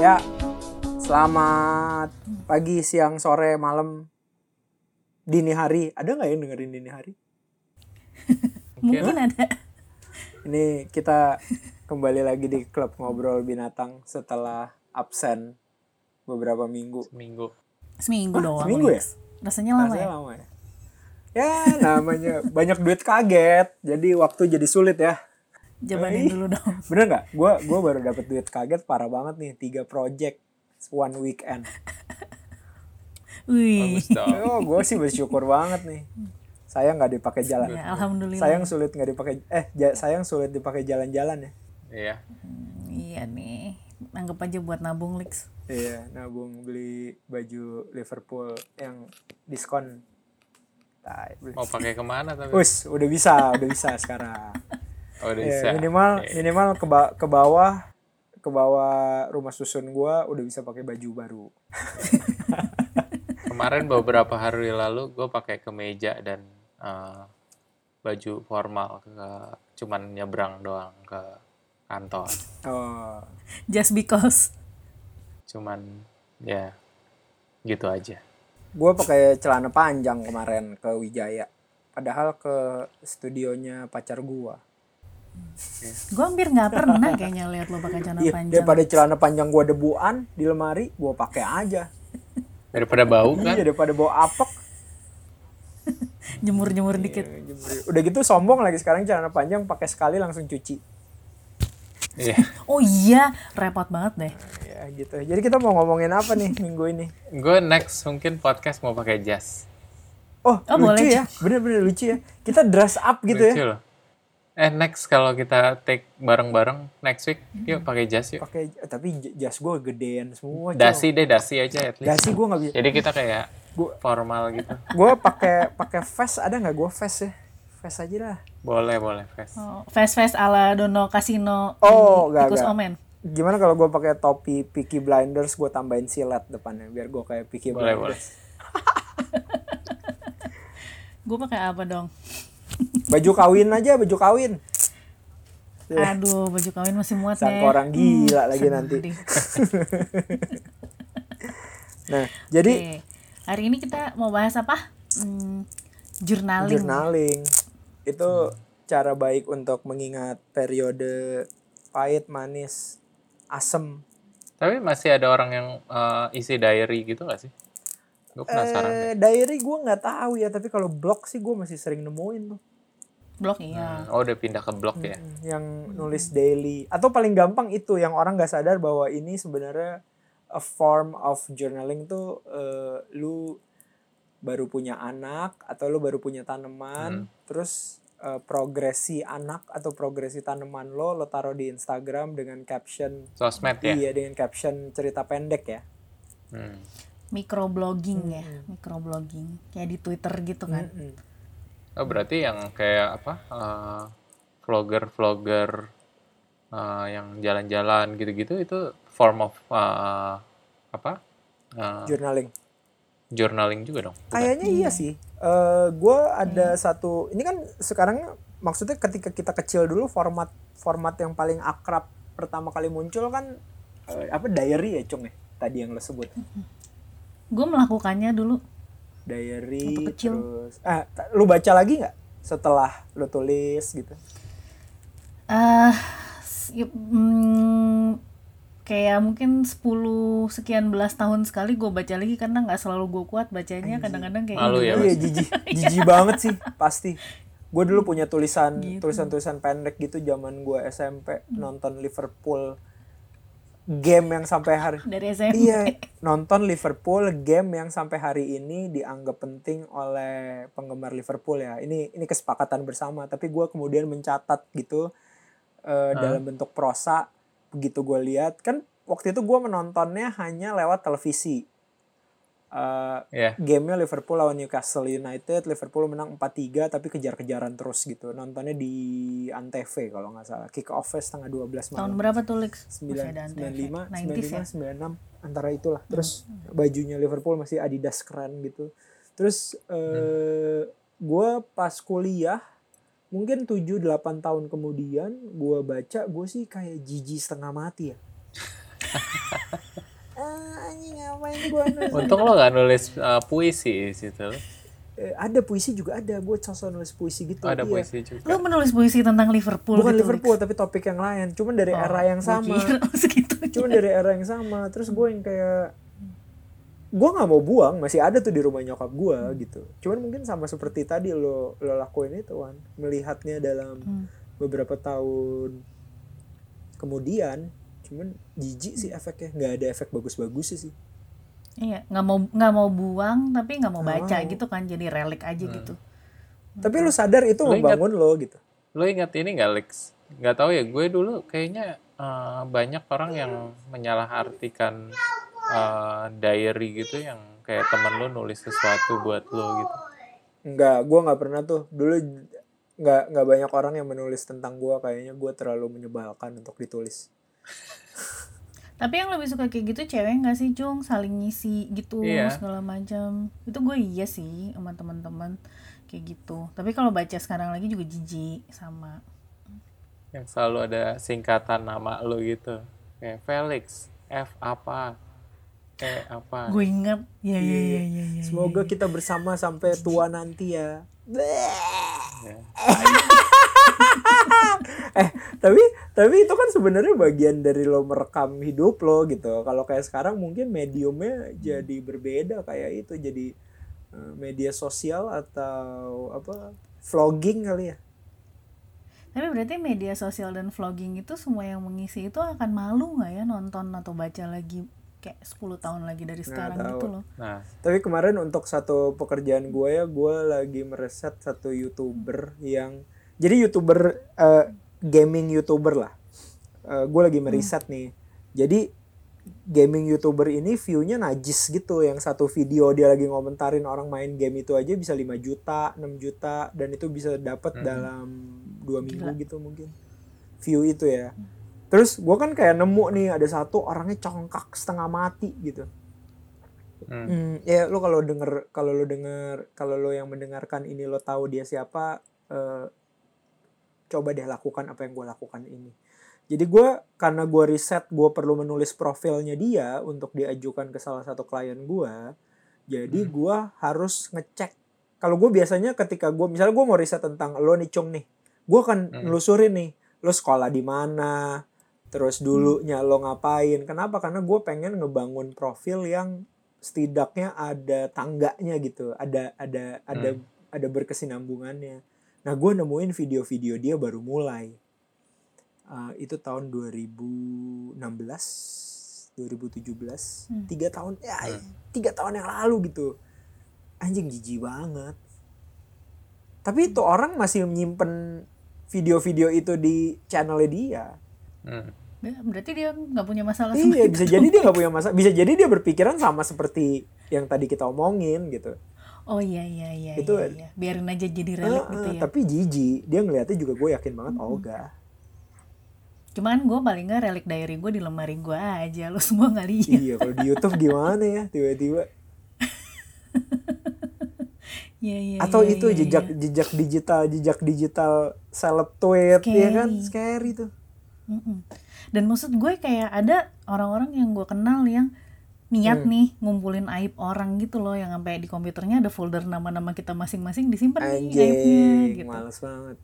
Ya, selamat pagi, siang, sore, malam, dini hari. Ada nggak yang dengerin dini hari? Mungkin ada. Ini kita kembali lagi di klub ngobrol binatang setelah absen beberapa minggu. Seminggu. Seminggu doang. seminggu ya? Rasanya lama Rasanya ya? lama ya. Ya, namanya banyak duit kaget, jadi waktu jadi sulit ya. Jabanin dulu dong. Bener nggak? Gua gua baru dapet duit kaget parah banget nih, tiga project one weekend. Wih. Oh, gue sih bersyukur banget nih. Sayang nggak dipakai jalan. Ya, alhamdulillah. Sayang sulit nggak dipakai eh ja- sayang sulit dipakai jalan-jalan ya. Iya. Iya nih. Anggap aja buat nabung Lex. Iya, nabung beli baju Liverpool yang diskon. Beli. Mau pakai ke mana tapi? Us, udah bisa, udah bisa sekarang. Oh, udah Iya, bisa. minimal Oke. minimal ke, ba- ke bawah ke bawah rumah susun gua udah bisa pakai baju baru. Kemarin beberapa hari lalu gue pakai kemeja dan eh, baju formal ke cuman nyebrang doang ke kantor. Oh, Just because. Cuman ya gitu aja. gua pakai celana panjang kemarin ke Wijaya. Padahal ke studionya pacar gua. Gue hampir nggak pernah kayaknya lihat lo pakai celana Iya, panjang. daripada celana panjang gua debuan di lemari, gua pakai aja. Daripada bau kan? Iya, daripada bawa apek. Jemur-jemur dikit. Udah gitu sombong lagi sekarang celana panjang pakai sekali langsung cuci. Iya. Oh iya, repot banget deh. Ya gitu. Jadi kita mau ngomongin apa nih minggu ini? Gue next mungkin podcast mau pakai jas. Oh, Oh, lucu boleh, ya. Bener-bener lucu ya. Kita dress up gitu Lucu ya. loh. Eh next kalau kita take bareng-bareng next week, yuk pakai jas yuk. Pakai tapi jas gue gedean semua. Dasi deh, dasi aja at least. Dasi gue nggak bisa. Jadi kita kayak Gua- formal gitu. Gue pakai pakai vest ada nggak gue vest ya? Vest aja lah. Boleh, boleh, Fes. Oh, fast-fast ala Dono Casino. Oh, Tikus nggak. Omen. Gimana kalau gue pakai topi Peaky Blinders gue tambahin silet depannya biar gue kayak Peaky Boleh, Blinders. Gue pakai apa dong? Baju kawin aja, baju kawin. Iya. Aduh, baju kawin masih muat Sangka deh. orang gila lagi sedih. nanti. Nah, jadi Oke. Hari ini kita mau bahas apa? Hmm, journaling. journaling itu cara baik untuk mengingat periode pahit, manis, asem. Tapi masih ada orang yang eh, isi diary gitu gak sih? Gue penasaran deh. Eh, diary gue nggak tahu ya, tapi kalau blog sih gue masih sering nemuin tuh Blog iya. Hmm, Oh, udah pindah ke blog ya? yang nulis daily. Atau paling gampang itu yang orang nggak sadar bahwa ini sebenarnya a form of journaling tuh eh, lu baru punya anak atau lu baru punya tanaman, terus eh, progresi anak atau progresi tanaman lo lo taruh di Instagram dengan caption Sosmed ya? iya dengan caption cerita pendek ya. Hmm. Microblogging ya, microblogging. Kayak di Twitter gitu kan. Mm-mm. Oh, berarti yang kayak apa? eh, vlogger-vlogger eh, yang jalan-jalan gitu-gitu itu form of eh, apa? Eh, Journaling. journaling juga dong? Bukan? Kayaknya iya sih. Eh gue ada satu. Ini kan sekarang maksudnya ketika kita kecil dulu format format yang paling akrab pertama kali muncul kan eh, apa diary ya cung ya tadi yang lo sebut Gue melakukannya dulu. diary Waktu kecil. terus ah lu baca lagi nggak setelah lu tulis gitu eh s- y- mm, kayak mungkin 10 sekian belas tahun sekali gue baca lagi karena nggak selalu gue kuat bacanya kadang-kadang kayak Malu ya, gitu. iya jijik jijik banget sih pasti gue dulu punya tulisan Gitu. tulisan-tulisan pendek gitu zaman gue SMP nonton Liverpool game yang sampai hari dari SMP Iya, nonton Liverpool game yang sampai hari ini dianggap penting oleh penggemar Liverpool ya. Ini ini kesepakatan bersama. Tapi gue kemudian mencatat gitu eh, dalam bentuk prosa. Begitu gue lihat kan waktu itu gue menontonnya hanya lewat televisi. Eh, Iya. gamenya Liverpool lawan Newcastle United, Liverpool menang 4-3 tapi kejar-kejaran terus gitu. Nontonnya di Antv kalau nggak salah. Kick off setengah 12 malam tahun berapa tuh Lex? Masih sembilan ada Antv. sembilan lima 90s sembilan lima ya? sembilan enam antara itulah terus bajunya Liverpool masih Adidas keren gitu terus eh gue pas kuliah mungkin 7-8 tahun kemudian gue baca gue sih kayak jijik setengah mati ya ngapain gue nulis Untung lo gak nulis uh, puisi di situ. Eh, ada puisi juga ada gue sosok nulis puisi gitu Oh, ada iya. puisi juga. Lu menulis puisi tentang Liverpool bukan gitu, Liverpool tapi topik yang lain cuman dari Lex? era yang sama cuman dari era yang sama terus gue yang kayak gue nggak mau buang masih ada tuh di rumah nyokap gue gitu cuman mungkin sama seperti tadi lo lo lakuin itu kan melihatnya dalam Hmm. beberapa tahun kemudian cuman jijik sih efeknya nggak ada efek bagus-bagus sih Iya, nggak mau nggak mau buang tapi nggak mau Nggak baca mau. gitu kan jadi relik aja gitu. tapi lu sadar itu ingat- membangun lo gitu Lo ingat ini gak Lex? Gak tahu ya, gue dulu kayaknya uh, banyak orang yang menyalahartikan uh, diary gitu yang kayak temen lo nulis sesuatu buat lo gitu. nggak gue nggak pernah tuh dulu nggak nggak banyak orang yang menulis tentang gue kayaknya gue terlalu menyebalkan untuk ditulis Tapi yang lebih suka kayak gitu cewek nggak sih Cung saling ngisi gitu Iya. segala macam. Itu gue iya sih sama teman-teman kayak gitu. Tapi kalau baca sekarang lagi juga jijik sama. Yang selalu ada singkatan nama lo gitu. Kayak Felix, F apa, E apa. Gue inget ya ya ya ya ya. semoga kita bersama sampai tua nanti ya Ya. Eh tapi tapi itu kan sebenarnya bagian dari lo merekam hidup lo gitu kalau kayak sekarang mungkin mediumnya jadi berbeda kayak itu jadi eh, media sosial atau apa vlogging kali ya Tapi berarti media sosial dan vlogging itu semua yang mengisi itu akan malu nggak ya nonton atau baca lagi kayak 10 tahun lagi dari sekarang tahu. gitu loh. Nah, tapi kemarin untuk satu pekerjaan gue ya gue lagi mereset satu youtuber yang jadi youtuber eh, gaming youtuber lah. Gue lagi meriset nih. Jadi gaming youtuber ini viewnya najis gitu. Yang satu video dia lagi ngomentarin orang main game itu aja bisa 5 juta 6 juta dan itu bisa dapat dalam dua minggu gitu mungkin. View itu ya. Terus gue kan kayak nemu nih ada satu orangnya congkak setengah mati gitu. Hmm. Hmm, ya lo kalau denger kalau lo denger kalau lo yang mendengarkan ini lo tahu dia siapa eh, coba deh lakukan apa yang gue lakukan ini. Jadi gue karena gue riset gue perlu menulis profilnya dia untuk diajukan ke salah satu klien gue jadi Hmm. gue harus ngecek. Kalau gue biasanya ketika gue misalnya gue mau riset tentang lo nih cung nih gue akan Hmm. nelusurin nih lo sekolah di mana terus dulunya lo ngapain. Kenapa? Karena gue pengen ngebangun profil yang setidaknya ada tangganya gitu ada ada ada ada berkesinambungannya nah gue nemuin video-video dia baru mulai Uh, itu tahun 2016 2017 Hmm. tiga tahun ya Hmm. tiga tahun yang lalu gitu anjing jijik banget tapi itu orang masih menyimpan video-video itu di channelnya dia Hmm. Ya, berarti dia nggak punya masalah sama iya itu. bisa jadi dia nggak punya masalah bisa jadi dia berpikiran sama seperti yang tadi kita omongin gitu Oh iya iya iya. Itu- iya, iya. Biarin aja jadi relik Ah, gitu ah, ya. tapi jijik dia ngeliatnya juga gue yakin banget ogah Cuman gue paling nggak relik diary gue di lemari gue aja. Lo semua nggak lihat. iya kalau di YouTube gimana ya tiba-tiba Iya iya. atau iya, itu iya, jejak iya. jejak digital jejak digital seleb tweet ya kan Scary. tuh Mm-mm. Dan maksud gue kayak ada orang-orang yang gue kenal yang niat Hmm. nih ngumpulin aib orang gitu loh yang sampai di komputernya ada folder nama-nama kita masing-masing disimpan nih aibnya gitu. males banget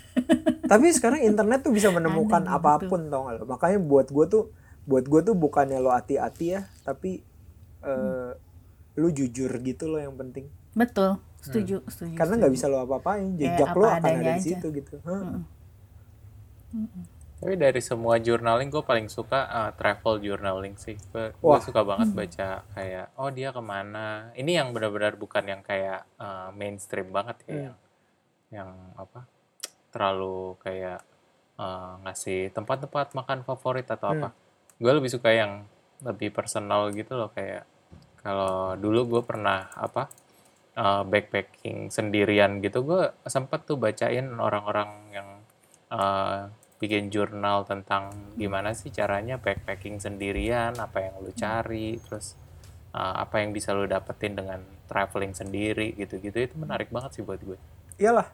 tapi sekarang internet tuh bisa menemukan Ada gitu. apa pun tau gak lo makanya buat gue tuh buat gue tuh bukannya lo hati-hati ya tapi eh, lu jujur gitu loh yang penting Betul, setuju, setuju. karena nggak bisa lo apa-apain jejak apa lo akan ada di aja. situ gitu Hah. Tapi dari semua journaling gue paling suka uh, travel journaling sih. Gue suka banget baca kayak oh dia ke mana. Ini yang benar-benar bukan yang kayak uh, mainstream banget ya. Hmm. Yang, yang apa terlalu kayak uh, ngasih tempat-tempat makan favorit atau apa. Gue lebih suka yang lebih personal gitu loh kayak kalau dulu gue pernah apa uh, backpacking sendirian gitu gue sempet tuh bacain orang-orang yang uh, bikin jurnal tentang gimana sih caranya backpacking sendirian, apa yang lu cari, terus uh, apa yang bisa lu dapetin dengan traveling sendiri gitu-gitu itu menarik banget sih buat gue. iyalah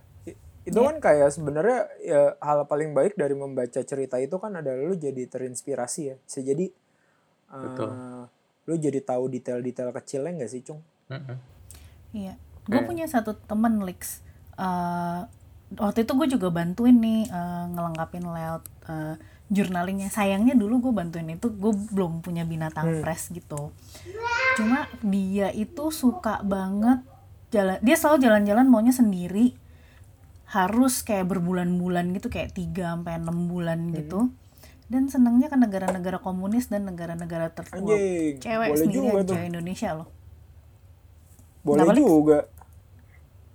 itu Iya. kan kayak sebenarnya ya hal paling baik dari membaca cerita itu kan adalah lu jadi terinspirasi ya bisa jadi Betul. lu jadi tahu detail-detail kecilnya nggak sih cung. Iya, gue Kayak- punya satu temen Lex. Eh, waktu itu gue juga bantuin nih eh, ngelengkapin layout eh, journalingnya. Sayangnya dulu gue bantuin itu gue belum punya binatang press gitu. Cuma dia itu suka banget jalan. Dia selalu jalan-jalan maunya sendiri. Harus kayak berbulan-bulan gitu, kayak 3 sampai enam bulan gitu. Dan senangnya ke negara-negara komunis dan negara-negara. Anjing, Cewek boleh sendiri juga Indonesia loh. boleh Kenapa, juga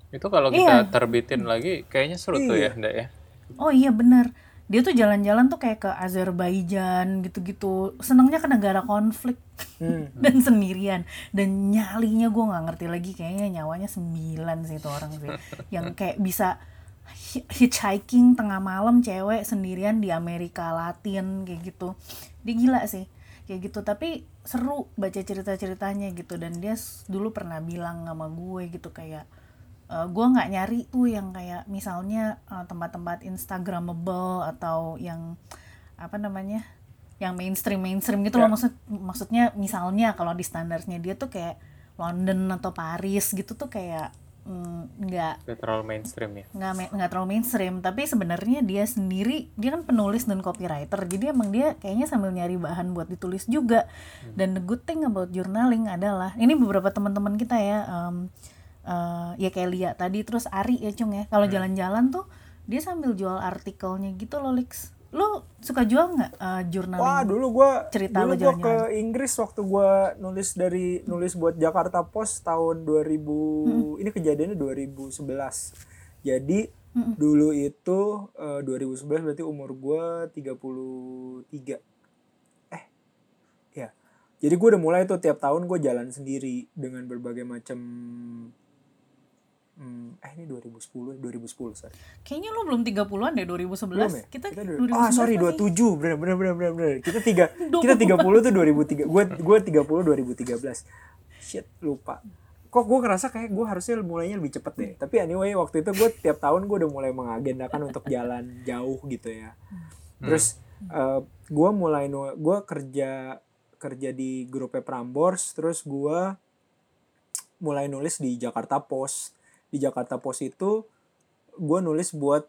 Itu kalau Iya. kita terbitin lagi kayaknya seru tuh ya, Ndak ya. Oh iya bener. Dia tuh jalan-jalan tuh kayak ke Azerbaijan gitu-gitu. Senangnya ke negara konflik. Hmm. Dan sendirian. Dan nyalinya gue nggak ngerti lagi Kayaknya nyawanya sembilan sih itu orang sih. Yang kayak bisa hi- hitchhiking tengah malam cewek sendirian di Amerika Latin kayak gitu. Dia gila sih kayak gitu. Tapi seru baca cerita-ceritanya gitu. Dan dia dulu pernah bilang sama gue gitu kayak eh, gue nggak nyari tuh yang kayak misalnya eh, tempat-tempat instagramable atau yang apa namanya yang mainstream mainstream gitu loh. Ya. maksud maksudnya misalnya kalau di standarnya dia tuh kayak London atau Paris gitu tuh kayak mm, nggak Udah terlalu mainstream ya. nggak nggak terlalu mainstream. Tapi sebenarnya dia sendiri dia kan penulis dan copywriter. Jadi emang dia kayaknya sambil nyari bahan buat ditulis juga. Dan the good thing about journaling adalah ini beberapa teman-teman kita ya em, eh, ya kayak Lia tadi terus Ari ya Cung ya kalau jalan-jalan tuh dia sambil jual artikelnya gitu loh Lix lu suka jual nggak eh, journaling Wah dulu gua Cerita dulu lo gua ke. Inggris waktu gua nulis dari nulis buat Jakarta Post tahun 2000 ini kejadiannya 2011. Jadi dulu itu eh, 2011 berarti umur gua 33. Eh. Ya. Jadi gua udah mulai tuh tiap tahun gua jalan sendiri dengan berbagai macam Hmm, eh ini 2010, 2010 sorry. kayaknya lu belum 30-an deh 2011 Belum ya? kita, dua- 2011 Ah, sorry masih- 27. Bener bener bener bener bener. Kita tiga kita 30 tuh 2003. Gue gue 30 2013. Shit, lupa. Kok gue ngerasa kayak gue harusnya mulainya lebih cepet deh. Tapi anyway, waktu itu gue tiap tahun gue udah mulai mengagendakan untuk jalan jauh gitu ya. Terus eh, gue mulai gue kerja kerja di grupnya Prambors, terus gue mulai nulis di Jakarta Post. Di Jakarta Post itu gue nulis buat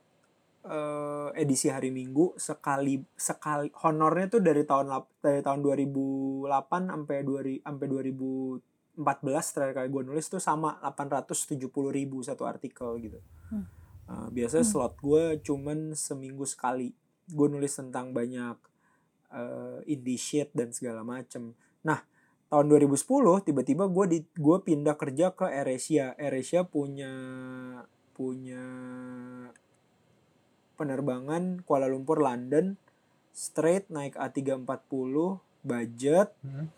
eh, edisi hari Minggu sekali sekali honornya tuh dari tahun dari tahun 2008 sampai 2000 sampai 2014 terakhir kali gue nulis tuh sama 870 ribu satu artikel gitu. Hmm. Eh, biasanya slot gue cuman seminggu sekali. Gue nulis tentang banyak eh, indie shit dan segala macem. Nah tahun 2010 tiba-tiba gue di gue pindah kerja ke AirAsia. AirAsia punya punya penerbangan Kuala Lumpur London straight naik A340 budget Hmm.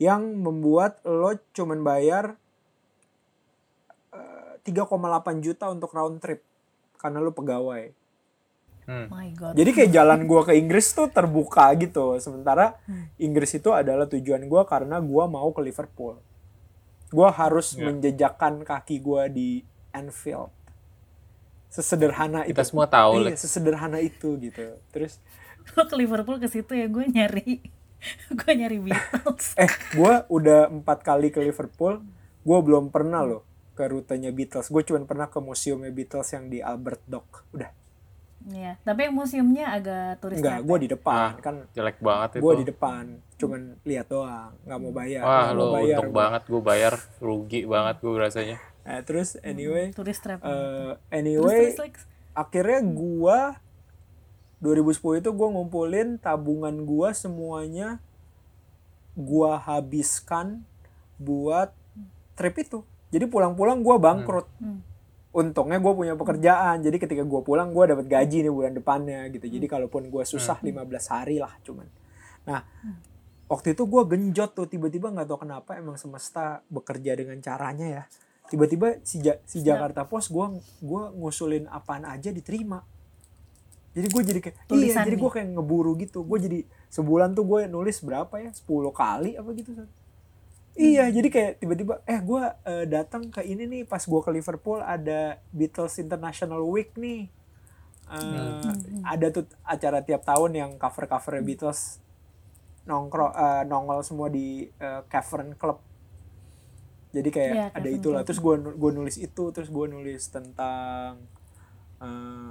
yang membuat lo cuman bayar eh, 3,8 juta untuk round trip karena lo pegawai. Hmm. my god Jadi kayak jalan gua ke Inggris tuh terbuka gitu. Sementara Hmm. Inggris itu adalah tujuan gua karena gua mau ke Liverpool. Gua harus Ya. menjejakkan kaki gua di Anfield. Sesederhana Kita itu. semua tahu, Iya, sesederhana itu gitu. Terus lo ke Liverpool ke situ ya gue nyari gue nyari Beatles eh gua udah empat kali ke Liverpool. Gua belum pernah loh ke rutenya Beatles. Gue cuma pernah ke museumnya Beatles yang di Albert Dock. Udah. Iya, tapi museumnya agak turis Enggak, trap gue di depan Ah, kan. Jelek banget itu. Gue di depan, cuman lihat doang, nggak mau bayar. Wah, mau bayar. untung banget gue bayar, rugi banget gue rasanya. Nah, terus anyway, turis trap eh, terus anyway, terus Lex akhirnya gua 2010 itu gua ngumpulin tabungan gua semuanya gua habiskan buat trip itu. Jadi pulang-pulang gua bangkrut. Hmm. Untungnya gue punya pekerjaan, jadi ketika gua pulang gua dapat gaji nih bulan depannya gitu. Jadi kalaupun gua susah 15 hari lah cuman. Nah, waktu itu gua genjot tuh tiba-tiba nggak tahu kenapa emang semesta bekerja dengan caranya ya. Tiba-tiba si, Ja- si Jakarta Post gua gua ngusulin apaan aja diterima. Jadi gue jadi kayak iya, jadi gue kayak ngeburu gitu. Gue jadi sebulan tuh gue nulis berapa ya? 10 kali apa gitu. Iya, jadi kayak tiba-tiba eh gue eh, datang ke ini nih pas gue ke Liverpool ada Beatles International Week nih. Eh, Ada tuh acara tiap tahun yang cover-covernya Beatles nongkrong eh, nongol semua di eh, Cavern Club. Jadi kayak Iya, ada Cavern itulah. Club. terus gue gue nulis itu terus gue nulis tentang eh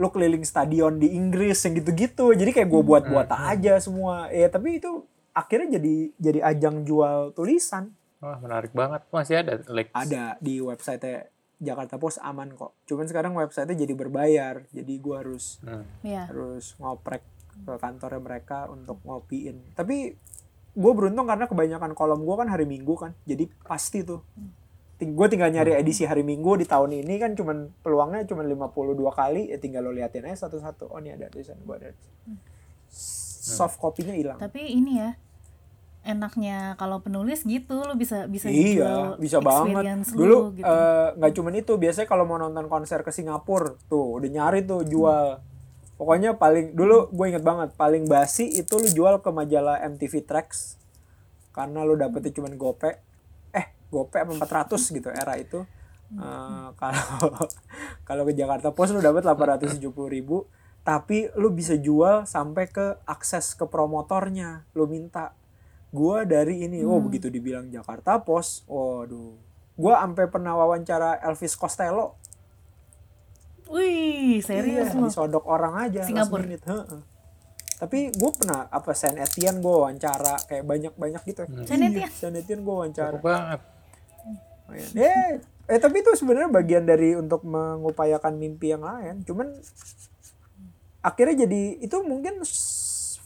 lu keliling stadion di Inggris yang gitu-gitu. Jadi kayak gue buat-buat aja semua. Ya tapi itu akhirnya jadi jadi ajang jual tulisan. Wah, menarik banget. Masih ada like ada di website Jakarta Post aman kok. Cuman sekarang website jadi berbayar. Jadi gue harus Hmm. Iya. harus ngoprek ke kantornya mereka untuk ngopiin. Tapi gue beruntung karena kebanyakan kolom gue kan hari minggu kan. Jadi pasti tuh. Gue tinggal nyari edisi hari minggu di tahun ini kan cuman peluangnya cuman 52 kali. Ya tinggal lo liatin aja satu-satu. Oh ini ada tulisan gue ada soft copy-nya hilang. Tapi ini ya enaknya kalau penulis gitu lo bisa bisa iya jual bisa banget. dulu lu gitu. eh, nggak cuman itu biasanya kalau mau nonton konser ke Singapura tuh udah nyari tuh jual. Pokoknya paling dulu gue inget banget paling basi itu lu jual ke majalah MTV Tracks karena lu dapetnya cuman gope. Eh gope apa 400 gitu era itu. Eh, kalau kalau ke Jakarta Post lu dapat 870 ribu tapi lu bisa jual sampai ke akses ke promotornya lu minta gua dari ini oh begitu dibilang Jakarta Post waduh gua sampai pernah wawancara Elvis Costello Wih, serius iya, disodok orang aja last Singapura. minute, heeh. tapi gue pernah apa Saint Etienne gue wawancara kayak banyak banyak gitu Saint Etienne? Saint Etienne gue wawancara Cukup banget. Lumayan. Eh, eh tapi itu sebenarnya bagian dari untuk mengupayakan mimpi yang lain. Cuman akhirnya jadi itu mungkin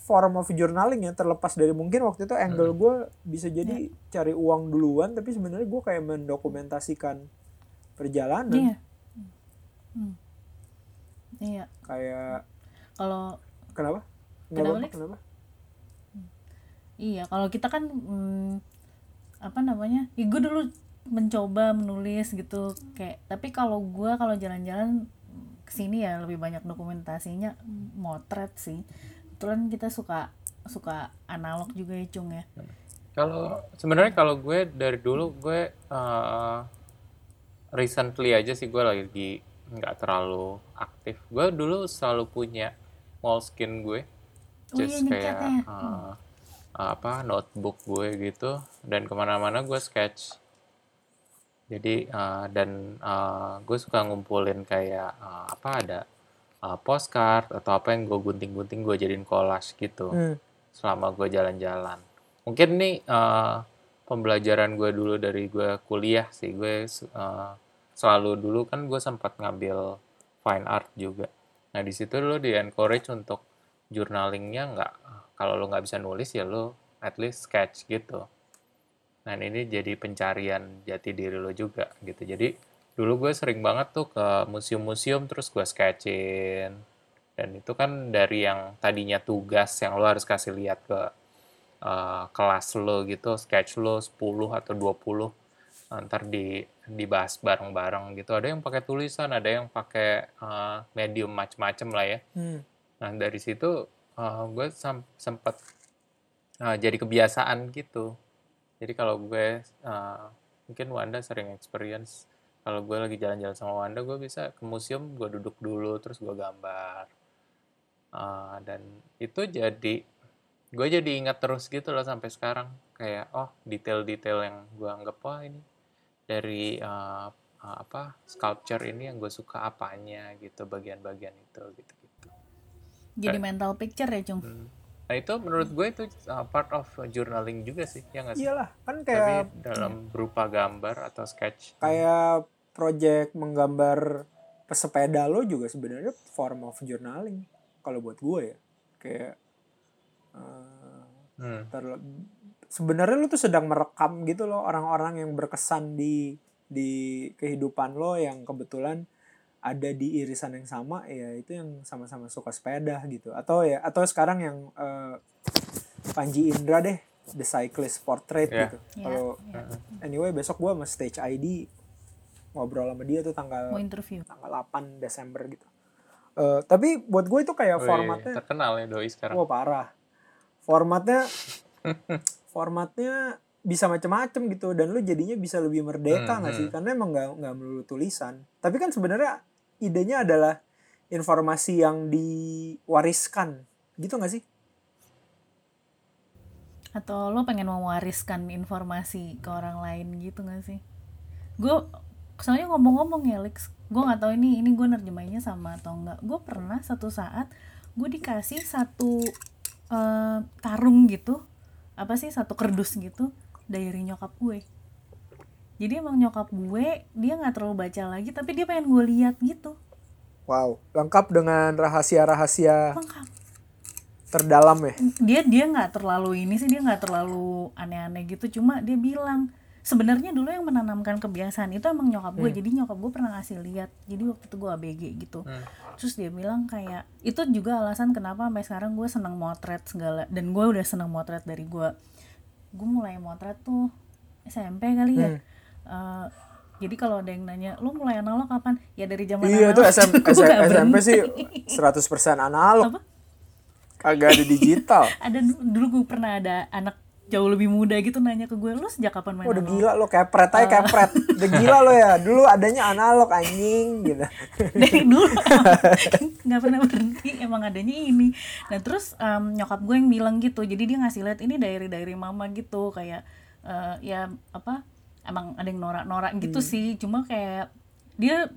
form of journaling ya terlepas dari mungkin waktu itu angle gue bisa jadi cari uang duluan tapi sebenarnya gue kayak mendokumentasikan perjalanan Iya. Hmm. Iya. kayak Kalau kenapa? Nggak Kenapa, kenapa? iya, kalau kita kan hmm, apa namanya? Ya, gue dulu mencoba menulis gitu kayak tapi kalau gue kalau jalan-jalan ke sini ya lebih banyak dokumentasinya motret sih. Kebetulan kita suka suka analog juga ya Cung ya. Kalau sebenarnya kalau gue dari dulu gue eh, recently aja sih gue lagi nggak terlalu aktif. Gue dulu selalu punya moleskin gue, Oh iya, just kayak nyeketnya. eh, apa notebook gue gitu dan ke mana-mana gue sketch. Jadi eh, dan eh, gue suka ngumpulin kayak eh, apa ada eh, postcard atau apa yang gue gunting-gunting gue jadiin collage gitu Hmm. selama gue jalan-jalan. Mungkin nih eh, pembelajaran gue dulu dari gue kuliah sih. Gue eh, selalu dulu kan gue sempat ngambil fine art juga. Nah di situ lo di encourage untuk journalingnya nggak. Kalau lo nggak bisa nulis ya lo at least sketch gitu. Nah ini jadi pencarian jati diri lo juga gitu. Jadi dulu gue sering banget tuh ke museum-museum terus gue sketchin. Dan itu kan dari yang tadinya tugas yang lo harus kasih lihat ke eh, kelas lo gitu, sketch lo 10 atau 20 ntar di dibahas bareng-bareng gitu. Ada yang pakai tulisan, ada yang pakai eh, medium macem-macem lah ya. Hmm. Nah dari situ eh, gue sempat eh, jadi kebiasaan gitu. Jadi kalau gue eh, mungkin Wanda sering experience. Kalau gue lagi jalan-jalan sama Wanda gue bisa ke museum gue duduk dulu terus gue gambar. Eh, dan itu jadi gue jadi ingat terus gitu loh sampai sekarang. Kayak oh detail-detail yang gue anggap wah ini dari eh, eh, apa sculpture ini yang gue suka apanya gitu bagian-bagian itu gitu gitu Jadi mental picture ya Cung. Nah itu menurut gue itu uh, part of journaling juga sih ya nggak sih? Iyalah, kan tapi kayak dalam berupa gambar atau sketch. kayak project menggambar pesepeda lo juga sebenarnya form of journaling kalau buat gue ya. Kayak eh, hmm. sebenarnya lo tuh sedang merekam gitu loh orang-orang yang berkesan di di kehidupan lo yang kebetulan ada di irisan yang sama ya itu yang sama-sama suka sepeda gitu atau ya atau sekarang yang eh, Panji Indra deh The Cyclist Portrait Ya. gitu Ya, kalau ya. anyway besok gua sama Stage ID ngobrol sama dia tuh tanggal Mau interview. tanggal 8 Desember gitu Eh, tapi buat gue itu kayak formatnya terkenal ya doi sekarang wah parah formatnya formatnya bisa macem-macem gitu dan lu jadinya bisa lebih merdeka Hmm, nggak sih hmm. karena emang nggak nggak melulu tulisan tapi kan sebenarnya idenya adalah informasi yang diwariskan. Gitu nggak sih? Atau lo pengen mewariskan informasi ke orang lain gitu gak sih? Gue soalnya ngomong-ngomong ya Lex gue nggak tahu ini ini gue nerjemahinnya sama atau enggak gue pernah satu saat gue dikasih satu eh, karung gitu apa sih satu kerdus gitu dari nyokap gue jadi emang nyokap gue dia nggak terlalu baca lagi tapi dia pengen gue lihat gitu. Wow, lengkap dengan rahasia-rahasia lengkap. terdalam ya. dia dia nggak terlalu ini sih dia nggak terlalu aneh-aneh gitu. Cuma dia bilang sebenarnya dulu yang menanamkan kebiasaan itu emang nyokap gue. Jadi nyokap gue pernah ngasih lihat. Jadi waktu itu gue abg gitu. Terus dia bilang kayak itu juga alasan kenapa sampai sekarang gue seneng motret segala dan gue udah seneng motret dari gue. Gue mulai motret tuh SMP kali ya Eh, jadi kalau ada yang nanya lu mulai analog kapan ya dari zaman Iya itu analog SM, Gua SM, nggak SMP sih 100% analog. Kagak ada digital. ada du- dulu gue pernah ada anak jauh lebih muda gitu nanya ke gue lu sejak kapan main Oh, udah analog gila lo kepret aja kepret. Udah gila lo ya. Dulu adanya analog anjing gitu. dari dulu nggak pernah berhenti emang adanya ini nah terus em, nyokap gue yang bilang gitu jadi dia ngasih lihat ini dari dari mama gitu kayak eh, ya apa emang ada yang norak-norak gitu sih. Cuma kayak dia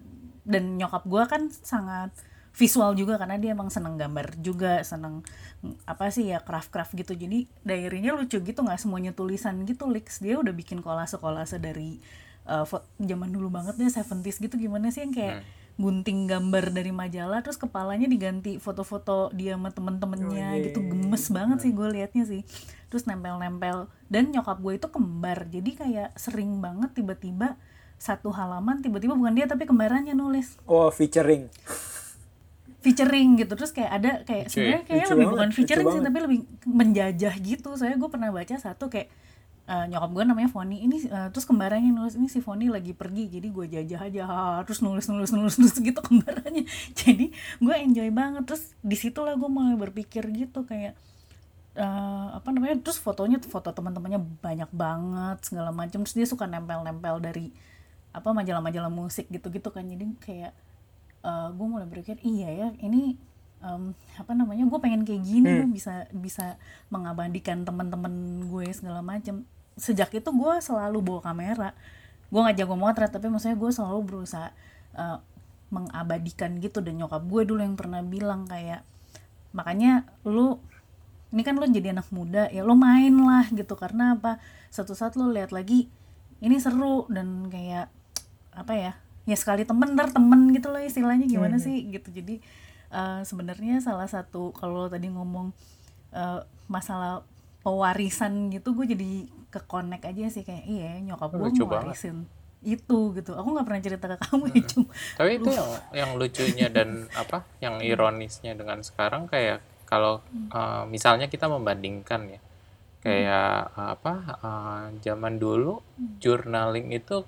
dan nyokap gue kan sangat visual juga karena dia emang seneng gambar juga seneng mm, apa sih ya craft craft gitu. Jadi diary-nya lucu gitu nggak semuanya tulisan gitu Lix. Dia udah bikin kolase kolase dari uh, zaman dulu banget deh 70s gitu. Gimana sih yang kayak gunting gambar dari majalah terus kepalanya diganti foto-foto dia sama temen-temennya gitu. gemes banget sih gue liatnya sih terus nempel-nempel. Dan nyokap gue itu kembar. Jadi kayak sering banget tiba-tiba satu halaman tiba-tiba bukan dia tapi kembarannya nulis. Oh featuring. featuring gitu. Terus kayak ada kayak Lucu ya? sebenarnya kayaknya lebih banget, bukan featuring sih tapi lebih menjajah gitu. Saya gue pernah baca satu kayak eh, nyokap gue namanya Foni. Ini eh, terus kembarannya nulis ini si Foni lagi pergi jadi gue jajah aja. Ha, terus nulis nulis nulis nulis gitu kembarannya. Jadi gue enjoy banget. Terus di situlah gue mulai berpikir gitu kayak eh, apa namanya terus fotonya foto teman-temannya banyak banget segala macam terus dia suka nempel-nempel dari apa majalah-majalah musik gitu-gitu kan. Jadi kayak gue mulai berpikir iya ya ini em, apa namanya gue pengen kayak gini gue bisa bisa mengabadikan teman-teman gue segala macam sejak itu gue selalu bawa kamera. Gue nggak jago motret tapi maksudnya gue selalu berusaha eh, mengabadikan gitu. Dan nyokap gue dulu yang pernah bilang kayak makanya lu ini kan lo jadi anak muda ya lo main lah gitu. Karena apa? Satu saat lo lihat lagi ini seru. Dan kayak apa ya? Ya sekali temen ntar temen gitu loh istilahnya gimana sih? Gitu. Jadi eh, sebenarnya salah satu kalau tadi ngomong eh, masalah pewarisan gitu gue jadi ke connect aja sih. Kayak iya nyokap gue Lucu banget. ngewarisin itu gitu. Aku nggak pernah cerita ke kamu ya cuma Tapi itu yang yang lucunya dan apa? Yang ironisnya dengan sekarang kayak kalau uh, misalnya kita membandingkan ya kayak uh, apa uh, zaman dulu journaling itu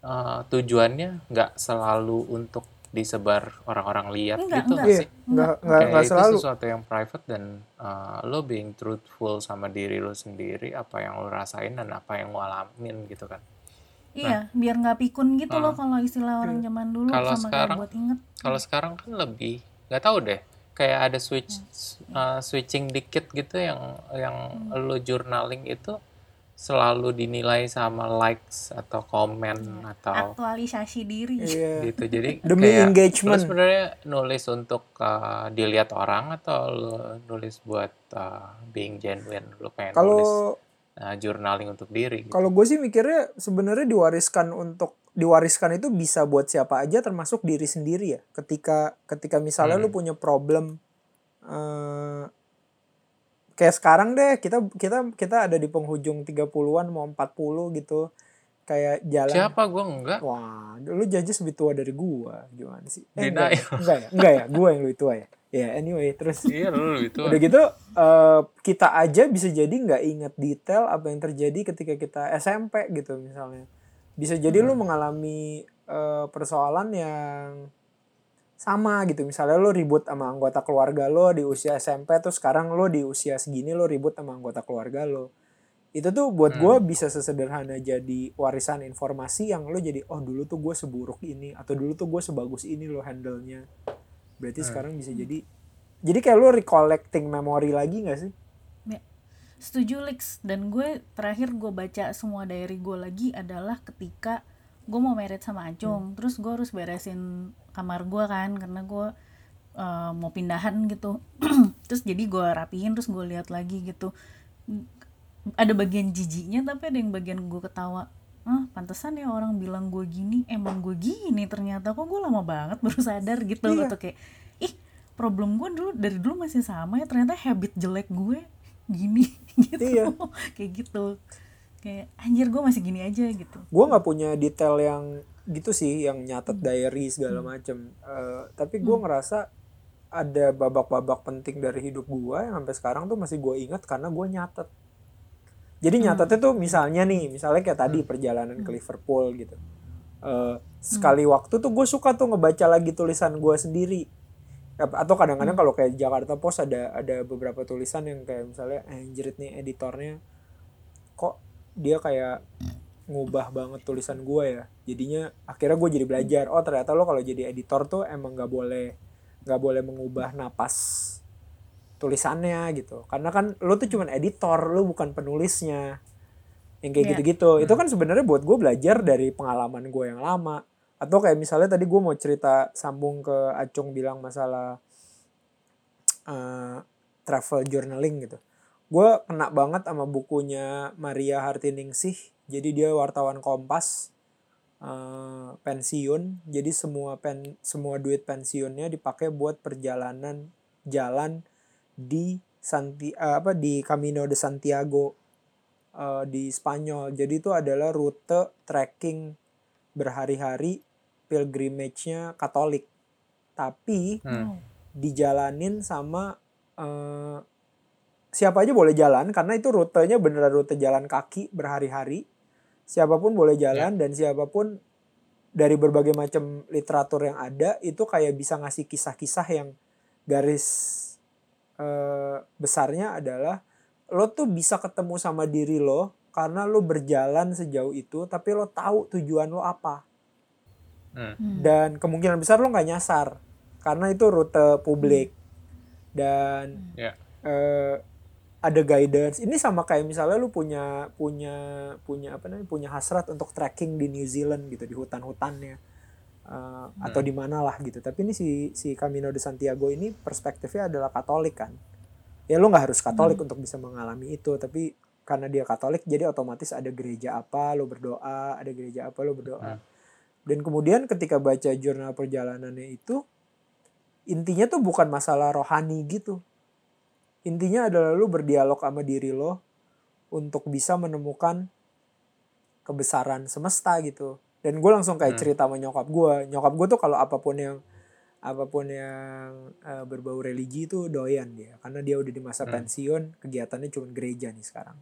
uh, tujuannya nggak selalu untuk disebar orang-orang lihat Enggak, gitu enggak. nggak Iya, sih? nggak nggak Kayak nggak itu selalu. sesuatu yang private dan uh, lo being truthful sama diri lo sendiri apa yang lo rasain dan apa yang lo alamin gitu kan. iya biar nggak pikun gitu loh kalau istilah orang zaman dulu Kalau sama sekarang- kayak buat inget Kalau sekarang kan lebih nggak tahu deh kayak ada switch uh, switching dikit gitu yang yang lo journaling itu selalu dinilai sama likes atau komen atau aktualisasi diri Iya. gitu jadi Demi kayak engagement. sebenarnya nulis untuk uh, dilihat orang atau lo nulis buat uh, being genuine lo pengen nulis Kalau uh, journaling untuk diri gitu. kalau gue sih mikirnya sebenarnya diwariskan untuk diwariskan itu bisa buat siapa aja termasuk diri sendiri ya. Ketika ketika misalnya lu punya problem eh kayak sekarang deh kita kita kita ada di penghujung 30-an mau 40 gitu. Kayak jalan siapa gue enggak Wah, lu judges lebih tua dari gua. Gimana sih? Eh, enggak, ya? enggak ya? Enggak ya? Gua yang lebih tua ya? Ya, anyway, terus iya lo itu udah gitu eh, kita aja bisa jadi nggak inget detail apa yang terjadi ketika kita SMP gitu misalnya. Bisa jadi lu mengalami eh, persoalan yang sama gitu. Misalnya lu ribut sama anggota keluarga lo di usia SMP terus sekarang lo di usia segini lo ribut sama anggota keluarga lo. Itu tuh buat gua bisa sesederhana jadi warisan informasi yang lo jadi oh dulu tuh gue seburuk ini atau dulu tuh gue sebagus ini lo handle-nya. Berarti sekarang bisa jadi jadi kayak lo recollecting memori lagi gak sih? Setuju Lex dan gue terakhir gue baca semua diary gue lagi adalah ketika gue mau merit sama Acung. Terus gue harus beresin kamar gue kan karena gue uh, mau pindahan gitu. Terus jadi gue rapihin terus gue lihat lagi gitu. Ada bagian jijiknya tapi ada yang bagian gue ketawa. Ah pantesan ya orang bilang gue gini emang gue gini ternyata. Kok gue lama banget baru sadar gitu Iya. atau kayak ih problem gue dulu dari dulu masih sama ya ternyata habit jelek gue gini gitu. Iya. kayak gitu. Kayak anjir gue masih gini aja gitu. Gue nggak punya detail yang gitu sih yang nyatet diary segala macem. Eh, tapi gue ngerasa ada babak-babak penting dari hidup gue yang sampai sekarang tuh masih gue ingat karena gue nyatet. Jadi nyatetnya tuh misalnya nih misalnya kayak tadi perjalanan ke Liverpool gitu. Eh, sekali waktu tuh gue suka tuh ngebaca lagi tulisan gue sendiri atau kadang-kadang kalau kayak Jakarta Post ada ada beberapa tulisan yang kayak misalnya "Eh, anjrit nih editornya kok dia kayak ngubah banget tulisan gue ya? Jadinya akhirnya gue jadi belajar oh ternyata lo kalau jadi editor tuh emang nggak boleh nggak boleh mengubah napas tulisannya gitu. Karena kan lo tuh cuman editor lo bukan penulisnya. Yang kayak Iya. gitu-gitu. Itu kan sebenarnya buat gue belajar dari pengalaman gue yang lama atau kayak misalnya tadi gue mau cerita sambung ke Acung bilang masalah eh, travel journaling gitu. Gue kena banget sama bukunya Maria Hartiningsih jadi dia wartawan Kompas eh, pensiun. Jadi semua pen semua duit pensiunnya dipakai buat perjalanan jalan di Santi eh, apa di Camino de Santiago eh, di Spanyol. Jadi itu adalah rute trekking berhari-hari pilgrimage-nya Katolik. Tapi Hmm. dijalanin sama eh, siapa aja boleh jalan karena itu rutenya beneran rute jalan kaki berhari-hari. Siapa pun boleh jalan dan siapa pun dari berbagai macam literatur yang ada itu kayak bisa ngasih kisah-kisah yang garis eh, besarnya adalah lo tuh bisa ketemu sama diri lo karena lo berjalan sejauh itu tapi lo tahu tujuan lo apa. Hmm. Hmm. dan kemungkinan besar lo nggak nyasar karena itu rute publik. Dan Ya. eh, ada guidance. Ini sama kayak misalnya lu punya punya punya apa namanya punya hasrat untuk trekking di New Zealand gitu di hutan-hutannya. Eh, atau di mana lah gitu. Tapi ini si si Camino de Santiago ini perspektifnya adalah Katolik kan. Ya lu nggak harus Katolik untuk bisa mengalami itu tapi karena dia Katolik jadi otomatis ada gereja apa lo berdoa ada gereja apa lo berdoa. Dan kemudian ketika baca jurnal perjalanannya itu intinya tuh bukan masalah rohani gitu. Intinya adalah lu berdialog sama diri lo untuk bisa menemukan kebesaran semesta gitu. Dan gue langsung kayak Hmm. cerita sama nyokap gue. Nyokap gue tuh kalau apa pun yang apa pun yang eh, berbau religi itu doyan dia. Karena dia udah di masa Hmm. pensiun kegiatannya cuma gereja nih sekarang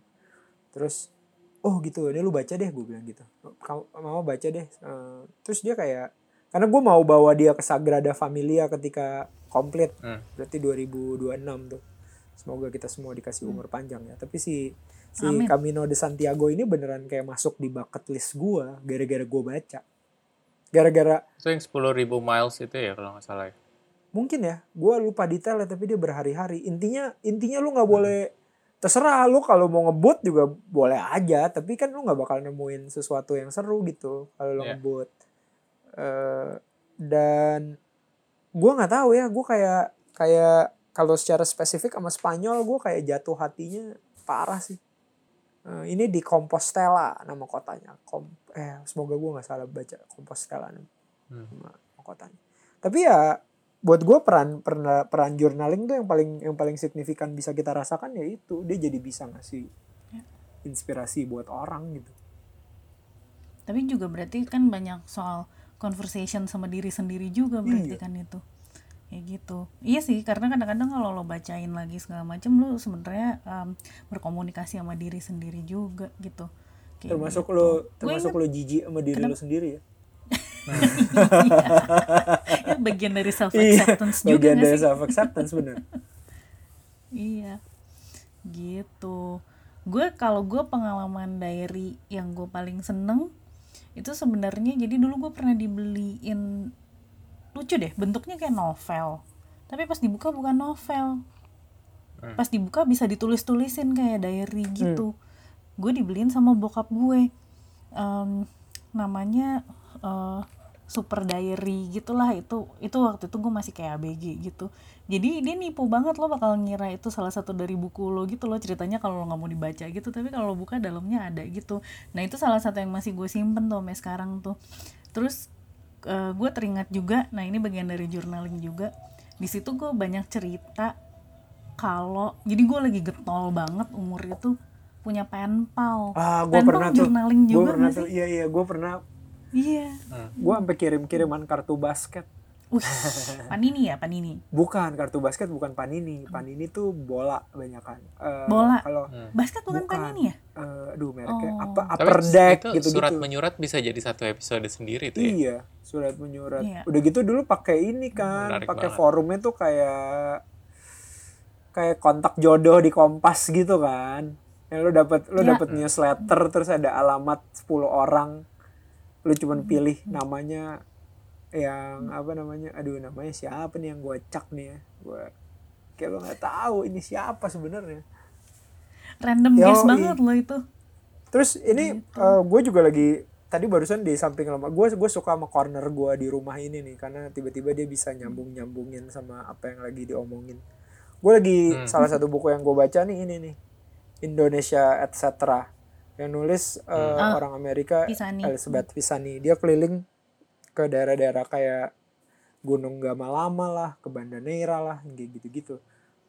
terus oh gitu ini lu baca deh gue bilang gitu. Kamu mau baca deh. Eh, terus dia kayak karena gue mau bawa dia ke Sagrada Familia ketika komplit. Hmm. berarti 2026 tuh. Semoga kita semua dikasih umur panjang ya. Tapi si si Amin. Camino de Santiago ini beneran kayak masuk di bucket list gue gara-gara gue baca. Gara-gara Itu yang 10.000 miles itu ya kalau nggak salah ya. mungkin ya. Gue lupa detailnya tapi dia berhari-hari. Intinya intinya lu nggak boleh terserah lu kalau mau ngebut juga boleh aja tapi kan lu nggak bakal nemuin sesuatu yang seru gitu kalau lu Iya. ngebut Eh, dan gue nggak tahu ya gue kayak kayak kalau secara spesifik sama Spanyol gue kayak jatuh hatinya parah sih Eh, ini di Compostela nama kotanya Kom eh semoga gue nggak salah baca Compostela nama Hmm. nama kotanya tapi ya buat gue peran peran peran journaling tuh yang paling yang paling signifikan bisa kita rasakan ya itu. Dia jadi bisa ngasih Ya. inspirasi buat orang gitu. Tapi juga berarti kan banyak soal conversation sama diri sendiri juga berarti Iya. kan itu. Kayak gitu. Iya sih karena kadang-kadang kalau lo bacain lagi segala macam lo sebenarnya em, berkomunikasi sama diri sendiri juga gitu. Kayak termasuk gitu. lo termasuk lo jijik sama diri lo sendiri ya Itu bagian dari self acceptance juga bagian gak dari sih? self acceptance bener. Iya, gitu. Gue kalau gue pengalaman diary yang gue paling seneng itu sebenarnya jadi dulu gue pernah dibeliin lucu deh bentuknya kayak novel. Tapi pas dibuka bukan novel. Hmm. pas dibuka bisa ditulis tulisin kayak diary gitu. Gue dibeliin sama bokap gue. Em, namanya eh, super diary gitulah. Itu itu waktu itu gue masih kayak ABG gitu. Jadi dia nipu banget lo bakal ngira itu salah satu dari buku lo gitu lo ceritanya kalau lo nggak mau dibaca gitu tapi kalau lo buka dalamnya ada gitu. Nah itu salah satu yang masih gue simpen tuh sampai sekarang tuh. Terus eh, gue teringat juga nah ini bagian dari journaling juga. Di situ gue banyak cerita kalau jadi gue lagi getol banget umur itu punya pen pal. Ah, gue pernah tuh. journaling juga pernah nggak tuh. sih? Iya iya, gue pernah. Iya Gue sampai kirim-kiriman kartu basket. Wih, panini ya panini Bukan kartu basket, bukan panini. Panini tuh bola banyak kan. Bola. Kalau basket bukan, Bukan. panini ya eh, aduh mereknya Oh. apa Tapi upper deck itu gitu surat gitu. menyurat bisa jadi satu episode sendiri tuh ya. Iya, surat menyurat. Iya. Udah gitu dulu pakai ini kan, pakai forumnya tuh kayak kayak kontak jodoh di Kompas gitu kan. Yang lu dapat lu Iya. dapat newsletter terus ada alamat 10 orang. Lu cuman pilih namanya yang apa namanya? Aduh, namanya siapa nih yang gua cak nih ya. Gua kayak lu nggak tahu ini siapa sebenarnya. random Yoi. guess banget lo itu Terus ini gue juga lagi tadi barusan di samping lama gue gue suka sama corner gue di rumah ini nih karena tiba-tiba dia bisa nyambung nyambungin sama apa yang lagi diomongin. Gue lagi Hmm. salah satu buku yang gue baca nih ini nih Indonesia etc. Yang nulis uh, Ah, orang Amerika Pisani. Elizabeth Pisani. Dia keliling ke daerah-daerah kayak Gunung Gamalama lah, ke Banda Neira lah, kayak gitu-gitu.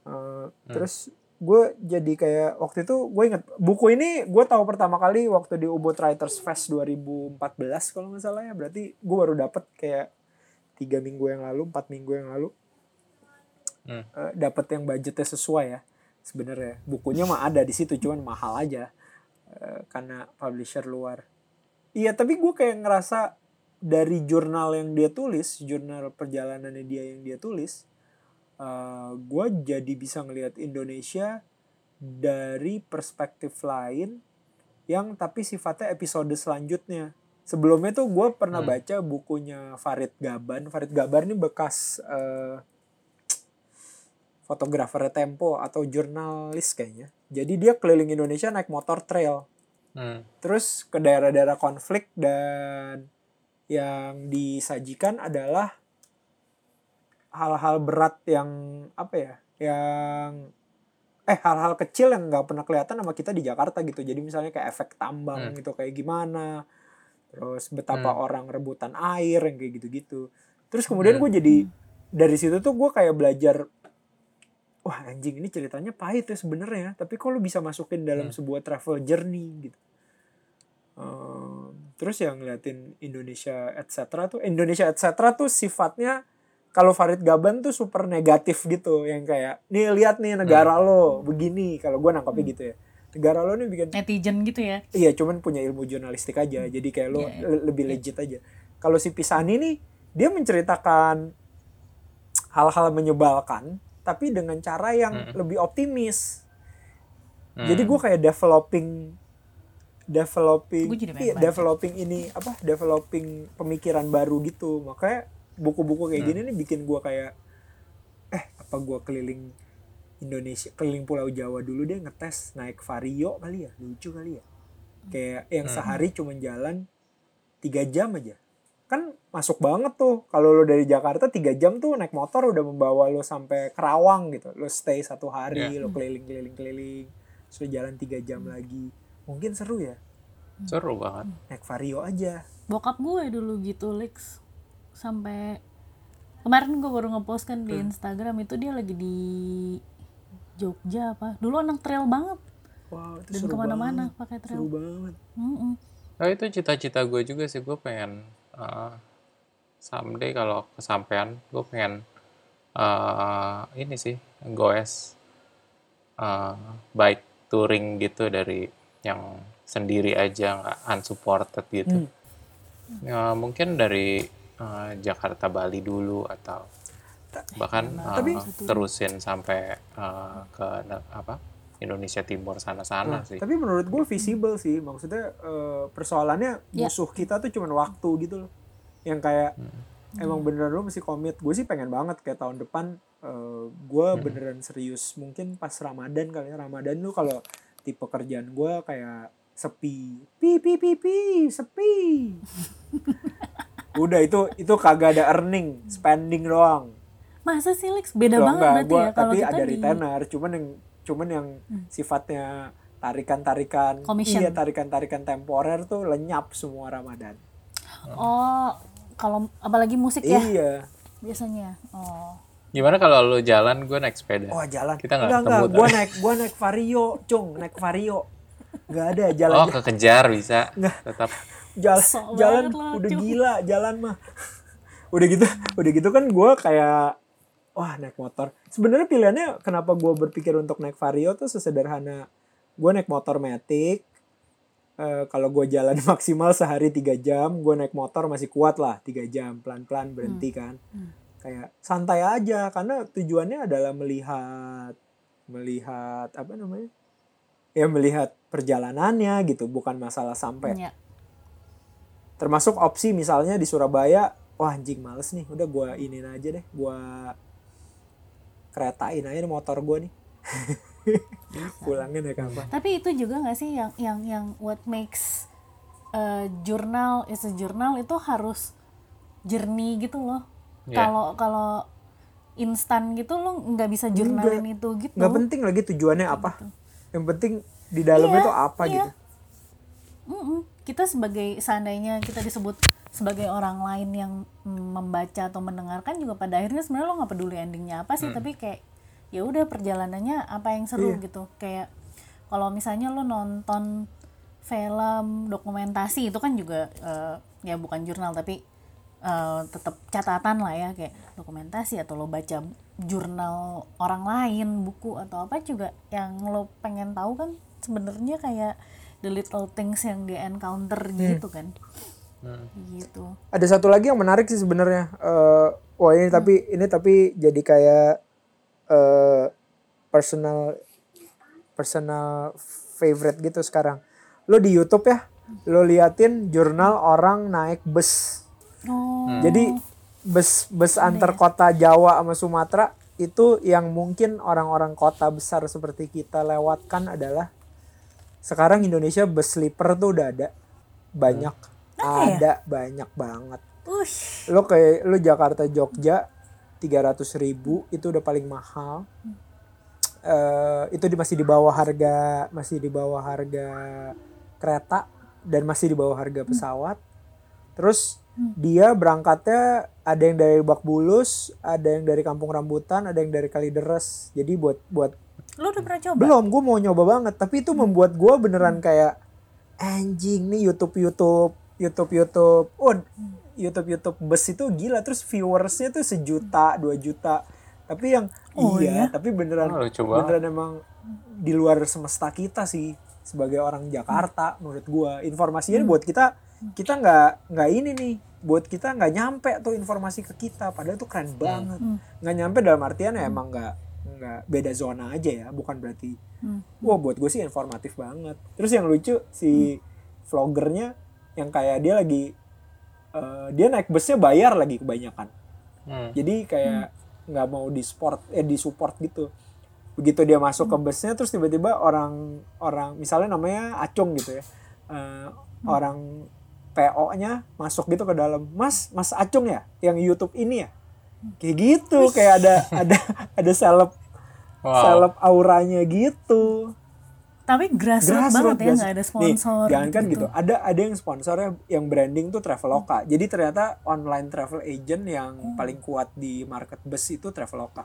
Uh, Terus gue jadi kayak waktu itu gue inget buku ini gue tahu pertama kali waktu di Ubud Writers Fest 2014 kalau nggak salah ya berarti gue baru dapet kayak tiga minggu yang lalu empat minggu yang lalu Hmm. Eh, dapet yang budgetnya sesuai ya sebenarnya bukunya mah ada di situ cuman mahal aja eh, karena publisher luar. Iya tapi gue kayak ngerasa dari jurnal yang dia tulis jurnal perjalanannya dia yang dia tulis gue jadi bisa ngelihat Indonesia dari perspektif lain yang tapi sifatnya episode selanjutnya. Sebelumnya tuh gue pernah Hmm. baca bukunya Farid Gaban. Farid Gaban ini bekas eh, fotografer Tempo atau jurnalis kayaknya jadi dia keliling Indonesia naik motor trail Hmm. terus ke daerah-daerah konflik dan yang disajikan adalah hal-hal berat yang apa ya yang eh hal-hal kecil yang nggak pernah kelihatan sama kita di Jakarta gitu jadi misalnya kayak efek tambang Hmm. gitu kayak gimana terus betapa Hmm. orang rebutan air yang kayak gitu-gitu terus kemudian Hmm. gue jadi dari situ tuh gue kayak belajar wah anjing ini ceritanya pahit ya sebenarnya. Tapi kok lu bisa masukin dalam Hmm. sebuah travel journey gitu? Ehm, terus yang ngeliatin Indonesia etc tuh Indonesia etc tuh sifatnya kalau Farid Gaban tuh super negatif gitu yang kayak nih lihat nih negara lo begini. Kalau gue nangkapnya gitu ya. Negara lo nih bikin netizen gitu ya? Iya cuman punya ilmu jurnalistik aja jadi kayak lo Iya, le- lebih legit aja. Kalau si Pisani nih dia menceritakan hal-hal menyebalkan tapi dengan cara yang Mm. lebih optimis Hmm. jadi gue kayak developing developing iya, developing ini apa developing pemikiran baru gitu makanya buku-buku kayak Hmm. gini nih bikin gue kayak eh apa gue keliling Indonesia keliling Pulau Jawa dulu deh ngetes naik vario kali ya lucu kali ya kayak yang Hmm. sehari cuma jalan tiga jam aja kan masuk banget tuh. Kalau lo dari Jakarta tiga jam tuh naik motor udah membawa lo sampai Kerawang gitu. Lo stay satu hari Iya. lo keliling keliling keliling. Terus lo jalan tiga jam lagi. Mungkin seru ya? Seru banget. naik vario aja. Bokap gue dulu gitu Lex. Sampai kemarin gue baru ngepost kan di Instagram itu dia lagi di Jogja apa. Dulu anak trail banget. Wow itu dan seru ke mana-mana pakai seru trail banget. Mm-mm. Oh itu cita-cita gue juga sih. Gue pengen uh, someday kalau kesampaian gue pengen uh, ini sih goes uh, bike touring gitu dari yang sendiri aja nggak unsupported gitu. Hmm. Ya, mungkin dari uh, Jakarta Bali dulu atau bahkan uh, Tapi- terusin sampai uh, ke apa Indonesia Timur sana-sana Nah, sih. tapi menurut gue visible sih. Maksudnya eh, persoalannya Ya. musuh kita tuh cuman waktu gitu loh. Yang kayak emang bener lo mesti komit gue sih pengen banget kayak tahun depan eh gue beneran serius mungkin pas Ramadan kali ya. Ramadan tuh kalau tipe kerjaan gue kayak sepi. Pi pi pi pi sepi. Udah itu itu kagak ada earning spending doang. Masa sih Lex? Beda Loh, banget enggak, berarti gua, ya kalau tapi kita ada di Hmm. retainer. Cuman yang cuman yang sifatnya tarikan-tarikan iya tarikan-tarikan temporer tuh lenyap semua Ramadan Oh, kalau apalagi musik ya iya biasanya. Oh. Gimana kalau lu jalan, gue naik sepeda? wah jalan Kita nggak enggak ketemu enggak gua tapi. naik gua naik vario cung naik vario nggak ada jalan Oh, kekejar bisa. Nggak. Tetap. jalan Sok jalan lo, udah Cung. gila jalan mah udah gitu udah gitu kan gue kayak wah naik motor. Sebenarnya pilihannya kenapa gue berpikir untuk naik vario tuh sesederhana. Gue naik motor matic Eh, kalau gue jalan maksimal sehari tiga jam gue naik motor masih kuat lah tiga jam pelan pelan berhenti kan. Kayak santai aja karena tujuannya adalah melihat melihat apa namanya? Ya melihat perjalanannya gitu bukan masalah sampai Ya. termasuk opsi misalnya di Surabaya wah anjing males nih udah gua inin aja deh gua keretain aja nih motor gua nih pulangnya naik apa Tapi itu juga nggak sih yang yang yang what makes uh, jurnal is a journal itu harus jernih gitu loh. Iya. Kalau kalau instan gitu lo nggak bisa jurnalin itu gitu. nggak penting lagi tujuannya apa yang penting di dalamnya Iya, tuh apa iya. gitu Mm-mm. Kita sebagai seandainya kita disebut sebagai orang lain yang mm, membaca atau mendengarkan juga pada akhirnya sebenarnya lo nggak peduli endingnya apa sih tapi kayak ya udah perjalanannya apa yang seru Iya. gitu kayak kalau misalnya lo nonton film dokumentasi itu kan juga eh, ya bukan jurnal tapi eh, tetap catatan lah ya kayak dokumentasi atau lo baca jurnal orang lain buku atau apa juga yang lo pengen tahu kan sebenarnya kayak the little things yang di encounter gitu kan. Hmm. gitu. Ada satu lagi yang menarik sih sebenarnya. Eh, wah ini tapi ini tapi jadi kayak eh personal personal favorite gitu sekarang. Lo di YouTube ya lo liatin jurnal orang naik bus. Oh. Jadi bus bus antar kota Jawa sama Sumatera itu yang mungkin orang-orang kota besar seperti kita lewatkan adalah sekarang Indonesia bus sleeper tuh udah ada. Banyak. Ada banyak banget. Ush. Lo kayak lo Jakarta Jogja 300.000 ribu itu udah paling mahal. Eh itu di, masih di bawah harga masih di bawah harga kereta dan masih di bawah harga pesawat. Terus dia berangkatnya ada yang dari Bak Bulus ada yang dari Kampung Rambutan ada yang dari Kalideres. Jadi buat buat lo udah pernah coba? Belum gue mau nyoba banget. Tapi itu membuat gue beneran kayak anjing nih YouTube YouTube YouTube YouTube. Oh YouTube YouTube bus itu gila. Terus viewersnya tuh sejuta dua juta. Tapi yang Oh, iya ya? tapi beneran Oh, banget. beneran emang di luar semesta kita sih sebagai orang Jakarta menurut gua. Informasinya buat kita kita nggak nggak ini nih. Buat kita nggak nyampe tuh informasi ke kita. Padahal tuh keren banget. Nggak nyampe dalam artian ya emang nggak nggak beda zona aja ya bukan berarti Hmm. wah buat gue sih informatif banget. Terus yang lucu si vlogernya yang kayak dia lagi eh, dia naik busnya bayar lagi kebanyakan. Hmm. jadi kayak nggak mau di sport eh di support gitu. Begitu dia masuk ke busnya terus tiba-tiba orang orang misalnya namanya Acung gitu ya Eh, orang PO-nya masuk gitu ke dalam Mas Mas Acung ya? Yang YouTube ini ya? Kayak gitu kayak ada ada ada seleb Wow. seleb auranya gitu tapi grassroots banget ya nggak ada sponsor Nih, jangan kan gitu. Ada ada yang sponsornya yang branding tuh Traveloka. Jadi ternyata online travel agent yang Hmm. paling kuat di market bus itu Traveloka.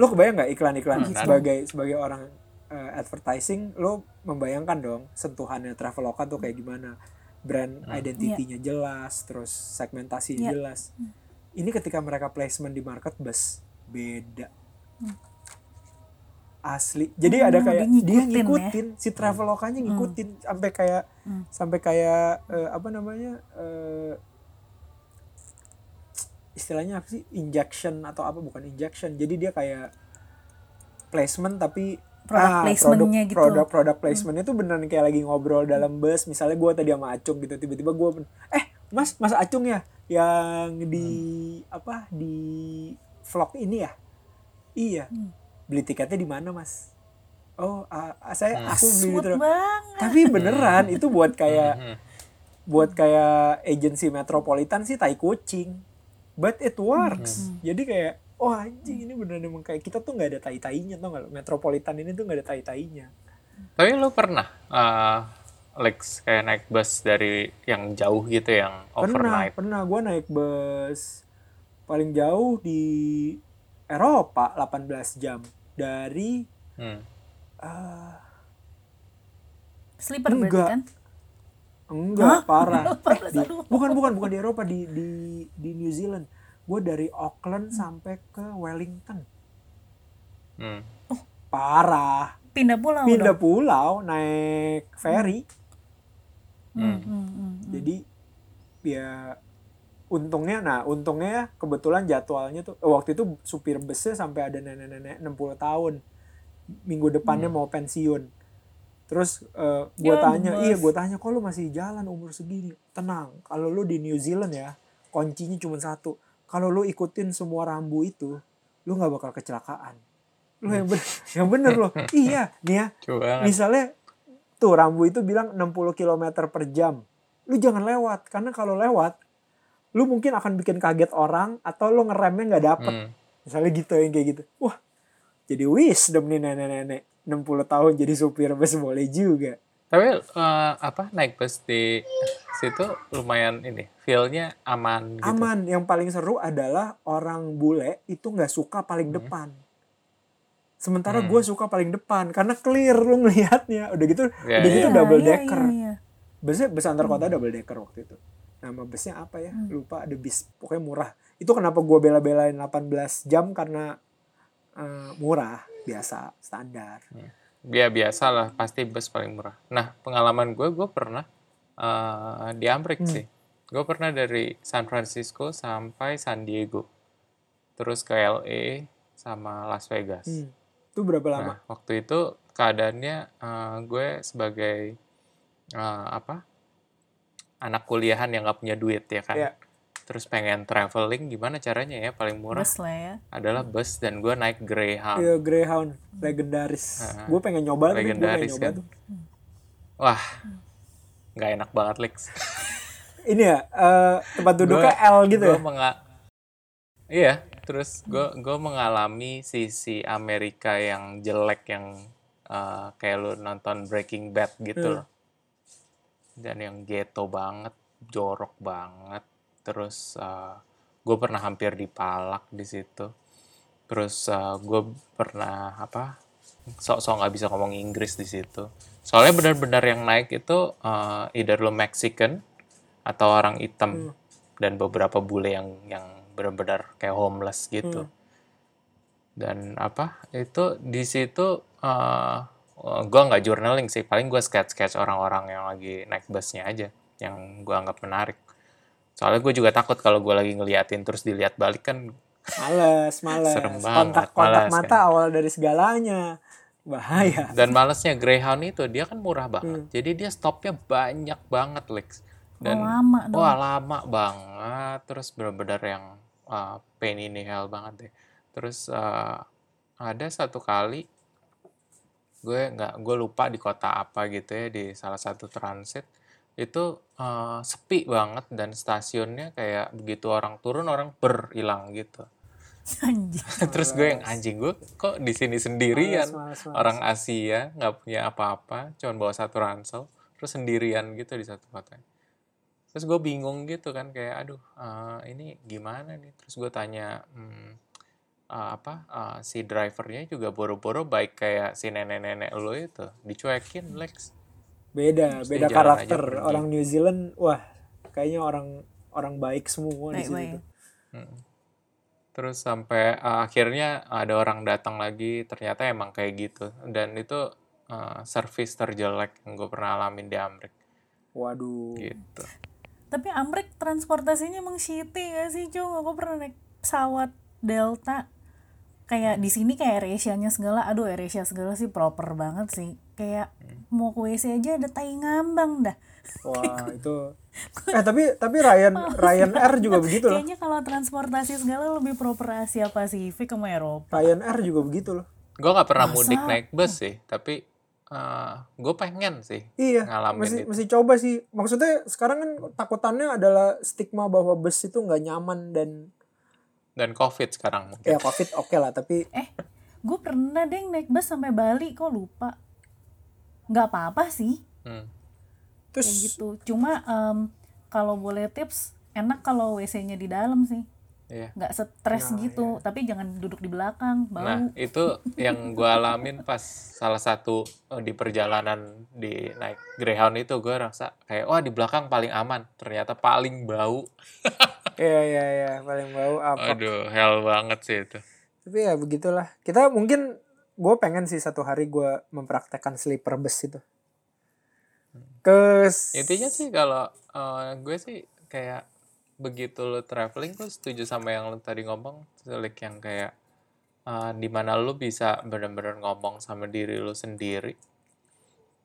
Lo kebayang nggak iklan-iklan Hmm, sebagai sebagai orang eh, advertising, lo membayangkan dong sentuhannya Traveloka tuh kayak gimana? Brand identity-nya jelas, terus segmentasinya Iya. jelas. Ini ketika mereka placement di market bus beda. Asli. Jadi Hmm, ada kayak dia dia ngikutin ya. ngikutin si travelokanya ngikutin sampai kayak sampai kayak eh, apa namanya eh, istilahnya apa sih? Injection atau apa bukan injection. Jadi dia kayak placement tapi Product ah, placementnya produk, gitu. produk produk placementnya tuh beneran kayak lagi ngobrol dalam bus. Misalnya gue tadi sama Acung gitu tiba-tiba gue eh mas mas Acung ya? Yang di apa di vlog ini ya? Iya beli tiketnya di mana mas oh ah, saya Hmm. aku beli di banget. tapi beneran itu buat kayak Mhm. buat kayak agensi metropolitan sih tai kucing but it works jadi kayak oh anjing ini beneran emang kayak kita tuh nggak ada tai tainya tau nggak lo? metropolitan ini tuh nggak ada tai tainya Tapi lu pernah uh, Lex kayak naik bus dari yang jauh gitu yang pernah overnight. pernah gue naik bus paling jauh di Eropa 18 jam dari Hmm. eh, Sleeper berarti Enggak. kan? enggak parah Parah, Di- aduh. bukan bukan bukan di Eropa di di di New Zealand gue dari Auckland sampai ke Wellington Hmm. parah Pindah pulau pindah dong. pulau naik ferry Hmm, hmm, hmm, hmm. jadi ya untungnya nah untungnya ya kebetulan jadwalnya tuh eh, waktu itu supir busnya sampai ada nenek-nenek 60 tahun. Minggu depannya mau pensiun. Terus gue Ya, tanya iya gue tanya kok lu masih jalan umur segini? Tenang kalau lu di New Zealand ya kuncinya cuma satu. Kalau lu ikutin semua rambu itu lu nggak bakal kecelakaan. Lu yang bener yang bener loh. Iya nih ya. Coba misalnya tuh rambu itu bilang 60 km per jam. Lu jangan lewat karena kalau lewat lu mungkin akan bikin kaget orang atau lu ngeremnya nggak dapet Hmm. misalnya gitu yang kayak gitu wah jadi wisdom nih nenek-nenek 60 tahun jadi supir bus boleh juga Tapi uh, apa naik bus di situ lumayan ini feel-nya aman gitu. aman yang paling seru adalah orang bule itu nggak suka paling depan sementara Hmm. gue suka paling depan karena clear lu ngelihatnya udah gitu Ya, udah gitu ya. double Iya, decker iya, iya. busnya bus antar Hmm. kota double decker waktu itu nama busnya apa ya lupa ada bis pokoknya murah itu kenapa gue bela-belain 18 jam karena eh, murah biasa standar Ya biasa lah, pasti bus paling murah. Nah, pengalaman gue, gue pernah uh, di Amrik Hmm. sih. Gue pernah dari San Francisco sampai San Diego. Terus ke LA sama Las Vegas. Hmm. itu berapa lama Nah, waktu itu keadaannya uh, gue sebagai uh, apa anak kuliahan yang gak punya duit ya kan. Iya. Terus pengen traveling, gimana caranya ya paling murah Bus lah ya. adalah bus dan gue naik Greyhound. Iya, Greyhound legendaris Ah, gue pengen nyoba tuh gue pengen legendaris nyoba kan. tuh Wah, nggak enak banget Lex. ini ya eh, tempat duduknya L gitu Gua ya menga- Iya, terus gue gue mengalami sisi Amerika yang jelek yang uh, kayak lu nonton Breaking Bad gitu Hmm. loh. Dan yang ghetto banget, jorok banget. Terus gue pernah hampir dipalak di situ. Terus gue pernah apa? Sok-sok nggak bisa ngomong Inggris di situ. Soalnya benar-benar yang naik itu uh, either lo Mexican atau orang hitam Hmm. dan beberapa bule yang yang benar-benar kayak homeless gitu. Hmm. Dan apa itu di situ uh, gue nggak journaling sih, paling gue sketch-sketch orang-orang yang lagi naik busnya aja, yang gue anggap menarik. Soalnya gue juga takut kalau gue lagi ngeliatin terus dilihat balik kan males males Serem banget, kontak kontak males mata kan. awal dari segalanya bahaya dan malesnya Greyhound itu dia kan murah Hmm. banget. Jadi dia stopnya banyak banget Lex. Dan oh, lama dong. Wah lama banget, terus benar-benar yang uh, pain in the hell banget deh. Terus uh, ada satu kali gue nggak gue lupa di kota apa gitu ya di salah satu transit itu uh, sepi banget dan stasiunnya kayak begitu orang turun orang berhilang gitu. Anjir. terus gue yang anjing gue kok di sini sendirian Males, males, males. orang Asia nggak punya apa-apa cuman bawa satu ransel terus sendirian gitu di satu kota terus gue bingung gitu kan kayak aduh eh, ini gimana nih terus gue tanya hmm, eh, apa eh, si drivernya juga boro-boro baik kayak si nenek-nenek lo itu dicuekin Lex beda Terus beda karakter orang New Zealand wah kayaknya orang orang baik semua di situ. Terus sampai uh, akhirnya ada orang datang lagi, ternyata emang kayak gitu. Dan itu uh, service terjelek yang gue pernah alamin di Amrik waduh gitu. Tapi Amrik transportasinya emang shitty gak sih, Cung? Aku pernah naik pesawat Delta. Kayak di sini kayak AirAsia-nya segala, aduh AirAsia segala sih proper banget sih. Kayak mau ke WC aja ada tai ngambang dah. wah itu Eh tapi tapi Ryan Ryan Air juga begitu loh. Kayaknya kalau transportasi segala lebih proper Asia Pasifik sama Eropa. Ryan Air juga begitu loh. Gue nggak pernah Masa? mudik naik bus sih, tapi gue pengen sih Iya, ngalamin mesti itu. mesti coba sih. Maksudnya sekarang kan takutannya adalah stigma bahwa bus itu nggak nyaman dan Dan covid sekarang mungkin. ya covid oke lah, tapi Eh, gue pernah deh naik bus sampai Bali kok lupa. Nggak apa-apa sih, Hmm. kayak terus gitu. Cuma em, kalau boleh tips, enak kalau WC-nya di dalam sih. Iya. Nggak stres Nah, gitu, tapi jangan duduk di belakang, bau. Nah, itu yang gue alamin pas salah satu eh, di perjalanan di naik Greyhound itu gue rasa kayak wah di belakang paling aman, ternyata paling bau. ya ya ya paling bau apa. Aduh, hell banget sih itu. Tapi ya begitulah. Kita mungkin gue pengen sih satu hari gue mempraktekkan sleeper bus itu. Ke Intinya sih kalau eh, gue sih kayak begitu lo traveling gue setuju sama yang lo tadi ngomong, Sulik yang kayak eh, di mana lo bisa bener-bener ngomong sama diri lo sendiri.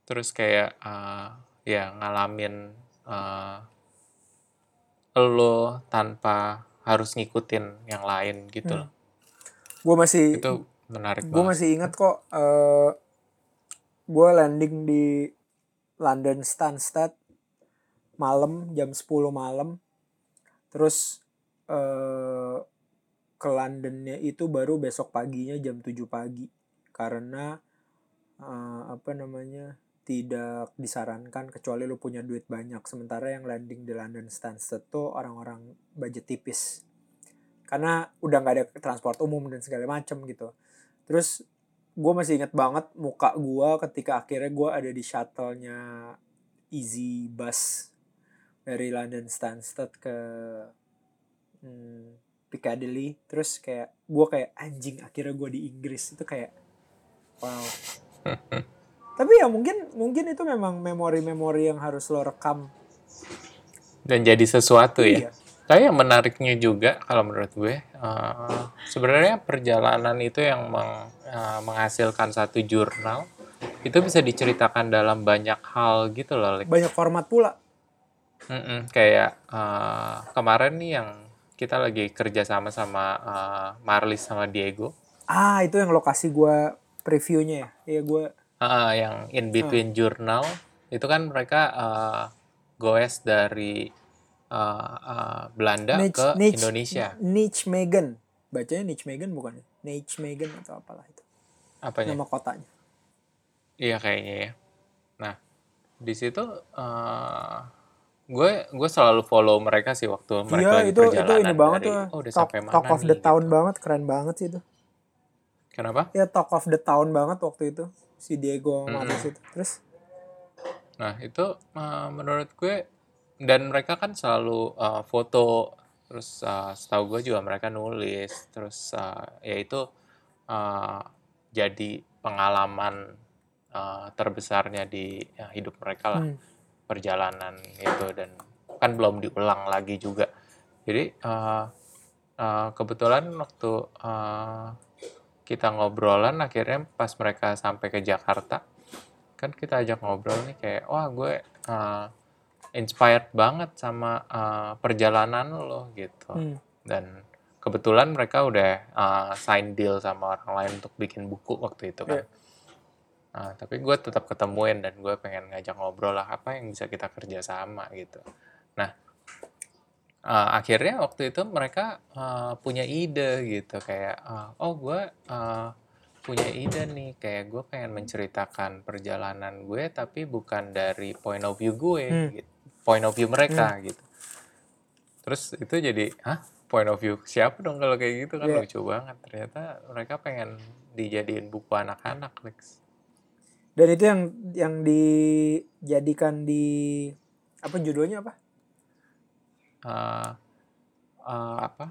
Terus kayak eh, ya ngalamin eh, lo tanpa harus ngikutin yang lain gitu loh. gue masih Itu menarik gue masih ingat kok eh gue landing di London Stansted malam jam 10 malam terus eh ke Londonnya itu baru besok paginya jam 7 pagi. Karena eh, apa namanya tidak disarankan kecuali lu punya duit banyak. Sementara yang landing di London Stansted tuh orang-orang budget tipis. Karena udah nggak ada transport umum dan segala macem gitu. Terus gue masih inget banget muka gue ketika akhirnya gue ada di shuttle-nya Easy Bus dari London Stansted ke hmm, Piccadilly terus kayak gue kayak anjing akhirnya gue di Inggris itu kayak wow tapi ya mungkin mungkin itu memang memori-memori yang harus lo rekam Dan jadi sesuatu ya. Iya. Tapi yang menariknya juga kalau menurut gue, eh, sebenarnya perjalanan itu yang meng- eh, menghasilkan satu jurnal itu bisa diceritakan dalam banyak hal gitu loh. Lik. banyak format pula Mm-mm, kayak eh, kemarin nih yang kita lagi kerja sama sama eh, Marlis sama Diego, ah itu yang lokasi gue previewnya ya? Iya gue Ah, yang in between journal itu kan mereka eh, goes dari eh, eh, Belanda ke Indonesia. Niche Megan bacanya Niche Megan bukan ya? Niche Megan atau apalah itu. Apanya? nama kotanya. Iya kayaknya ya. Nah, di situ eh, gue gue selalu follow mereka sih waktu mereka iya lagi itu itu perjalanan ini banget dari, tuh oh udah talk, sampai mana talk of nih, the town gitu. banget keren banget sih itu Kenapa? ya talk of the town banget waktu itu si Diego Mm-mm. Marcus itu terus Nah, itu eh, menurut gue dan mereka kan selalu eh, foto terus eh, setahu gue juga mereka nulis terus eh, ya itu eh, jadi pengalaman eh, terbesarnya di ya, hidup mereka lah Hmm. Perjalanan itu dan kan belum diulang lagi juga jadi eh, eh, kebetulan waktu eh, kita ngobrolan akhirnya pas mereka sampai ke Jakarta kan kita ajak ngobrol nih kayak wah gue eh, inspired banget sama eh, perjalanan lo gitu Hmm. dan kebetulan mereka udah uh, sign deal sama orang lain untuk bikin buku waktu itu kan. Iya. Nah, tapi gue tetap ketemuin dan gue pengen ngajak ngobrol lah apa yang bisa kita kerja sama gitu. Nah, uh, akhirnya waktu itu mereka uh, punya ide gitu kayak uh, oh gue uh, punya ide nih kayak gue pengen menceritakan perjalanan gue tapi bukan dari point of view gue Hmm. gitu. point of view mereka gitu. Terus itu jadi, hah? Point of view siapa dong kalau kayak gitu kan Iya. lucu banget. Ternyata mereka pengen dijadiin buku anak-anak, Lex. Dan itu yang yang dijadikan di apa judulnya apa Eh, eh, apa?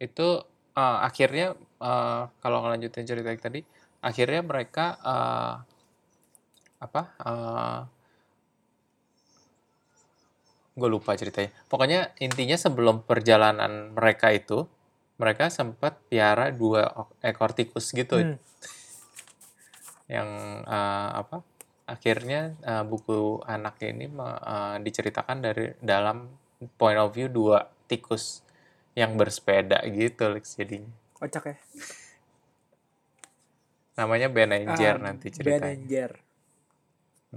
Itu eh, akhirnya eh, kalau ngelanjutin cerita yang tadi, akhirnya mereka eh, apa? eh, gue lupa ceritanya. Pokoknya intinya sebelum perjalanan mereka itu, mereka sempat piara dua ekor tikus gitu, Hmm. Yang eh, apa? akhirnya uh, buku anak ini uh, diceritakan dari dalam point of view dua tikus yang bersepeda gitu Lex jadinya. Kocak ya. Namanya Ben Anger Ah, nanti Ben ceritanya. Anger.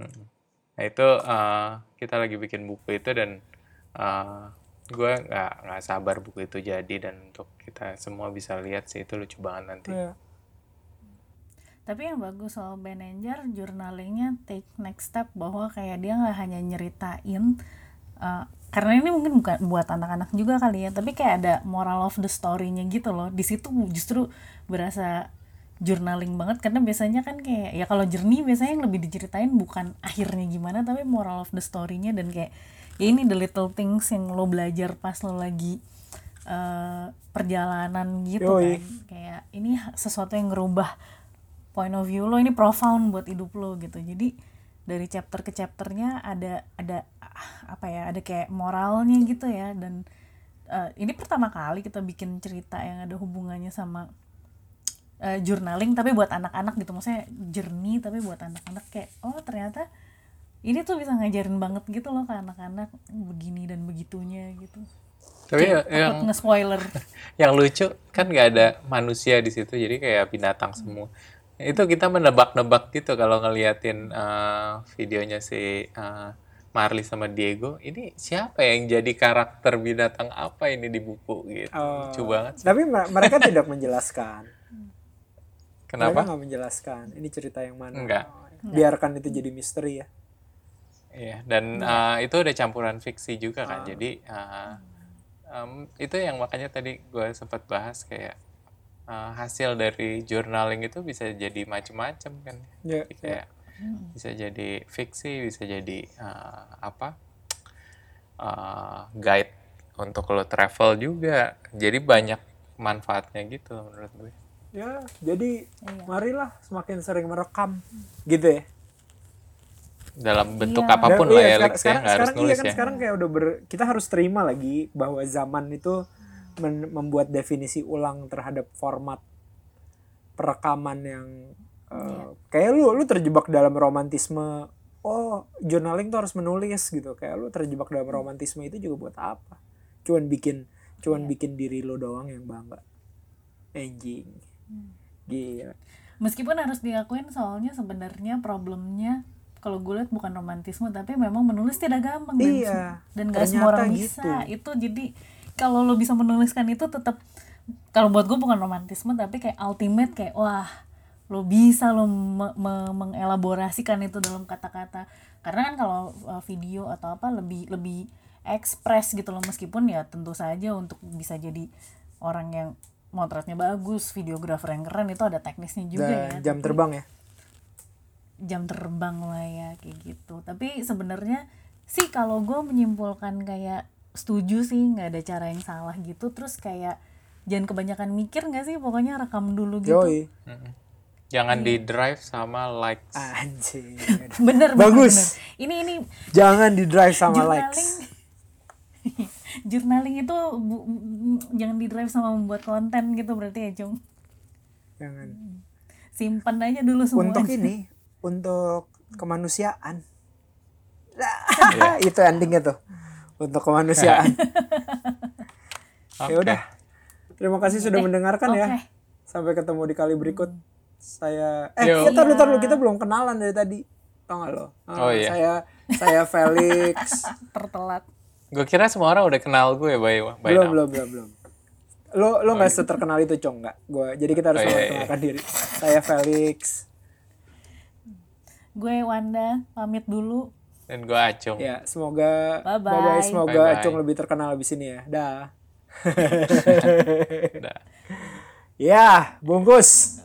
Mm. Nah itu uh, kita lagi bikin buku itu dan uh, gue nggak nggak sabar buku itu jadi dan untuk kita semua bisa lihat sih itu lucu banget nanti. Iya. Tapi yang bagus soal Ben journalingnya take next step bahwa kayak dia nggak hanya nyeritain uh, karena ini mungkin bukan buat anak-anak juga kali ya, tapi kayak ada moral of the story-nya gitu loh. Di situ justru berasa journaling banget karena biasanya kan kayak ya kalau jernih biasanya yang lebih diceritain bukan akhirnya gimana tapi moral of the story-nya dan kayak ya ini the little things yang lo belajar pas lo lagi uh, perjalanan gitu Yoi. kan kayak ini sesuatu yang ngerubah point of view lo ini profound buat hidup lo gitu. Jadi dari chapter ke chapternya ada ada apa ya ada kayak moralnya gitu ya. Dan eh, ini pertama kali kita bikin cerita yang ada hubungannya sama eh, journaling tapi buat anak-anak gitu. Maksudnya jernih tapi buat anak-anak kayak oh ternyata ini tuh bisa ngajarin banget gitu loh ke anak-anak begini dan begitunya gitu. Tapi ya- yang takut nge-spoiler. Yang lucu kan nggak ada manusia di situ jadi kayak binatang semua itu kita menebak-nebak gitu kalau ngeliatin uh, videonya si uh, Marley sama Diego ini siapa yang jadi karakter binatang apa ini di buku gitu Oh. lucu banget sih. Tapi me- mereka tidak menjelaskan. Mereka kenapa nggak menjelaskan. Ini cerita yang mana? Enggak. Biarkan itu jadi misteri ya. Iya, dan uh, itu ada campuran fiksi juga Ah. kan. Jadi uh, um, itu yang makanya tadi gue sempat bahas kayak uh, hasil dari journaling itu bisa jadi macem-macem kan. Ya, Jadi kayak bisa jadi fiksi, bisa jadi uh, apa uh, guide untuk lo travel juga. Jadi banyak manfaatnya gitu menurut gue. ya, jadi Iya. marilah semakin sering merekam gitu ya. Dalam bentuk Iya. apa pun Dan- lah iya, ya, sekarang, Lex ya, sekarang, nggak harus iya nulis kan ya. sekarang kayak udah ber, kita harus terima lagi bahwa zaman itu membuat definisi ulang terhadap format perekaman yang uh, Iya. kayak lu lu terjebak dalam romantisme oh journaling tuh harus menulis gitu kayak lu terjebak dalam romantisme itu juga buat apa cuman bikin cuman Iya. bikin diri lo doang yang bangga anjing Hmm. gila meskipun harus diakuin soalnya sebenarnya problemnya kalau gue lihat bukan romantisme tapi memang menulis tidak gampang dan Iya, sem- dan gak semua orang gitu. bisa itu jadi kalau lo bisa menuliskan itu tetap kalau buat gue bukan romantisme tapi kayak ultimate kayak wah lo bisa lo me- me- mengelaborasikan itu dalam kata-kata. Karena kan kalau uh, video atau apa lebih lebih ekspres gitu loh meskipun ya tentu saja untuk bisa jadi orang yang motretnya bagus videografer yang keren itu ada teknisnya juga ya. jam tapi- terbang ya? Jam terbang lah ya kayak gitu. Tapi sebenarnya sih kalau gue menyimpulkan kayak setuju sih nggak ada cara yang salah gitu. Terus kayak jangan kebanyakan mikir nggak sih? Pokoknya rekam dulu gitu. Yoi. Jangan di drive sama likes. anjing. Bener Bagus. bener, bener. ini ini. Jangan di drive sama journaling. likes. Journaling itu bu- jangan di drive sama membuat konten gitu berarti ya cung jangan. Simpan aja dulu semua untuk ini untuk kemanusiaan. Iya. itu endingnya tuh untuk kemanusiaan. Oke. ya udah. Terima kasih sudah Eh, mendengarkan ya. Oke. sampai ketemu di kali berikut. Saya eh Yo. kita dulu Iya. dulu kita belum kenalan dari tadi. Tau gak lo? Ah, Oh, iya. saya saya Felix. Tertelat. Gue kira semua orang udah kenal gue by, by belum now. belum belum belum. Lo lo nggak seterkenal itu cong? Nggak? Gue jadi kita harus Oh, iya, iya. memperkenalkan diri. Saya Felix. Gue Wanda pamit dulu Dan gue acung. ya semoga Bye-bye. semoga Bye-bye. Acung lebih terkenal abis ini ya dah Dah. ya bungkus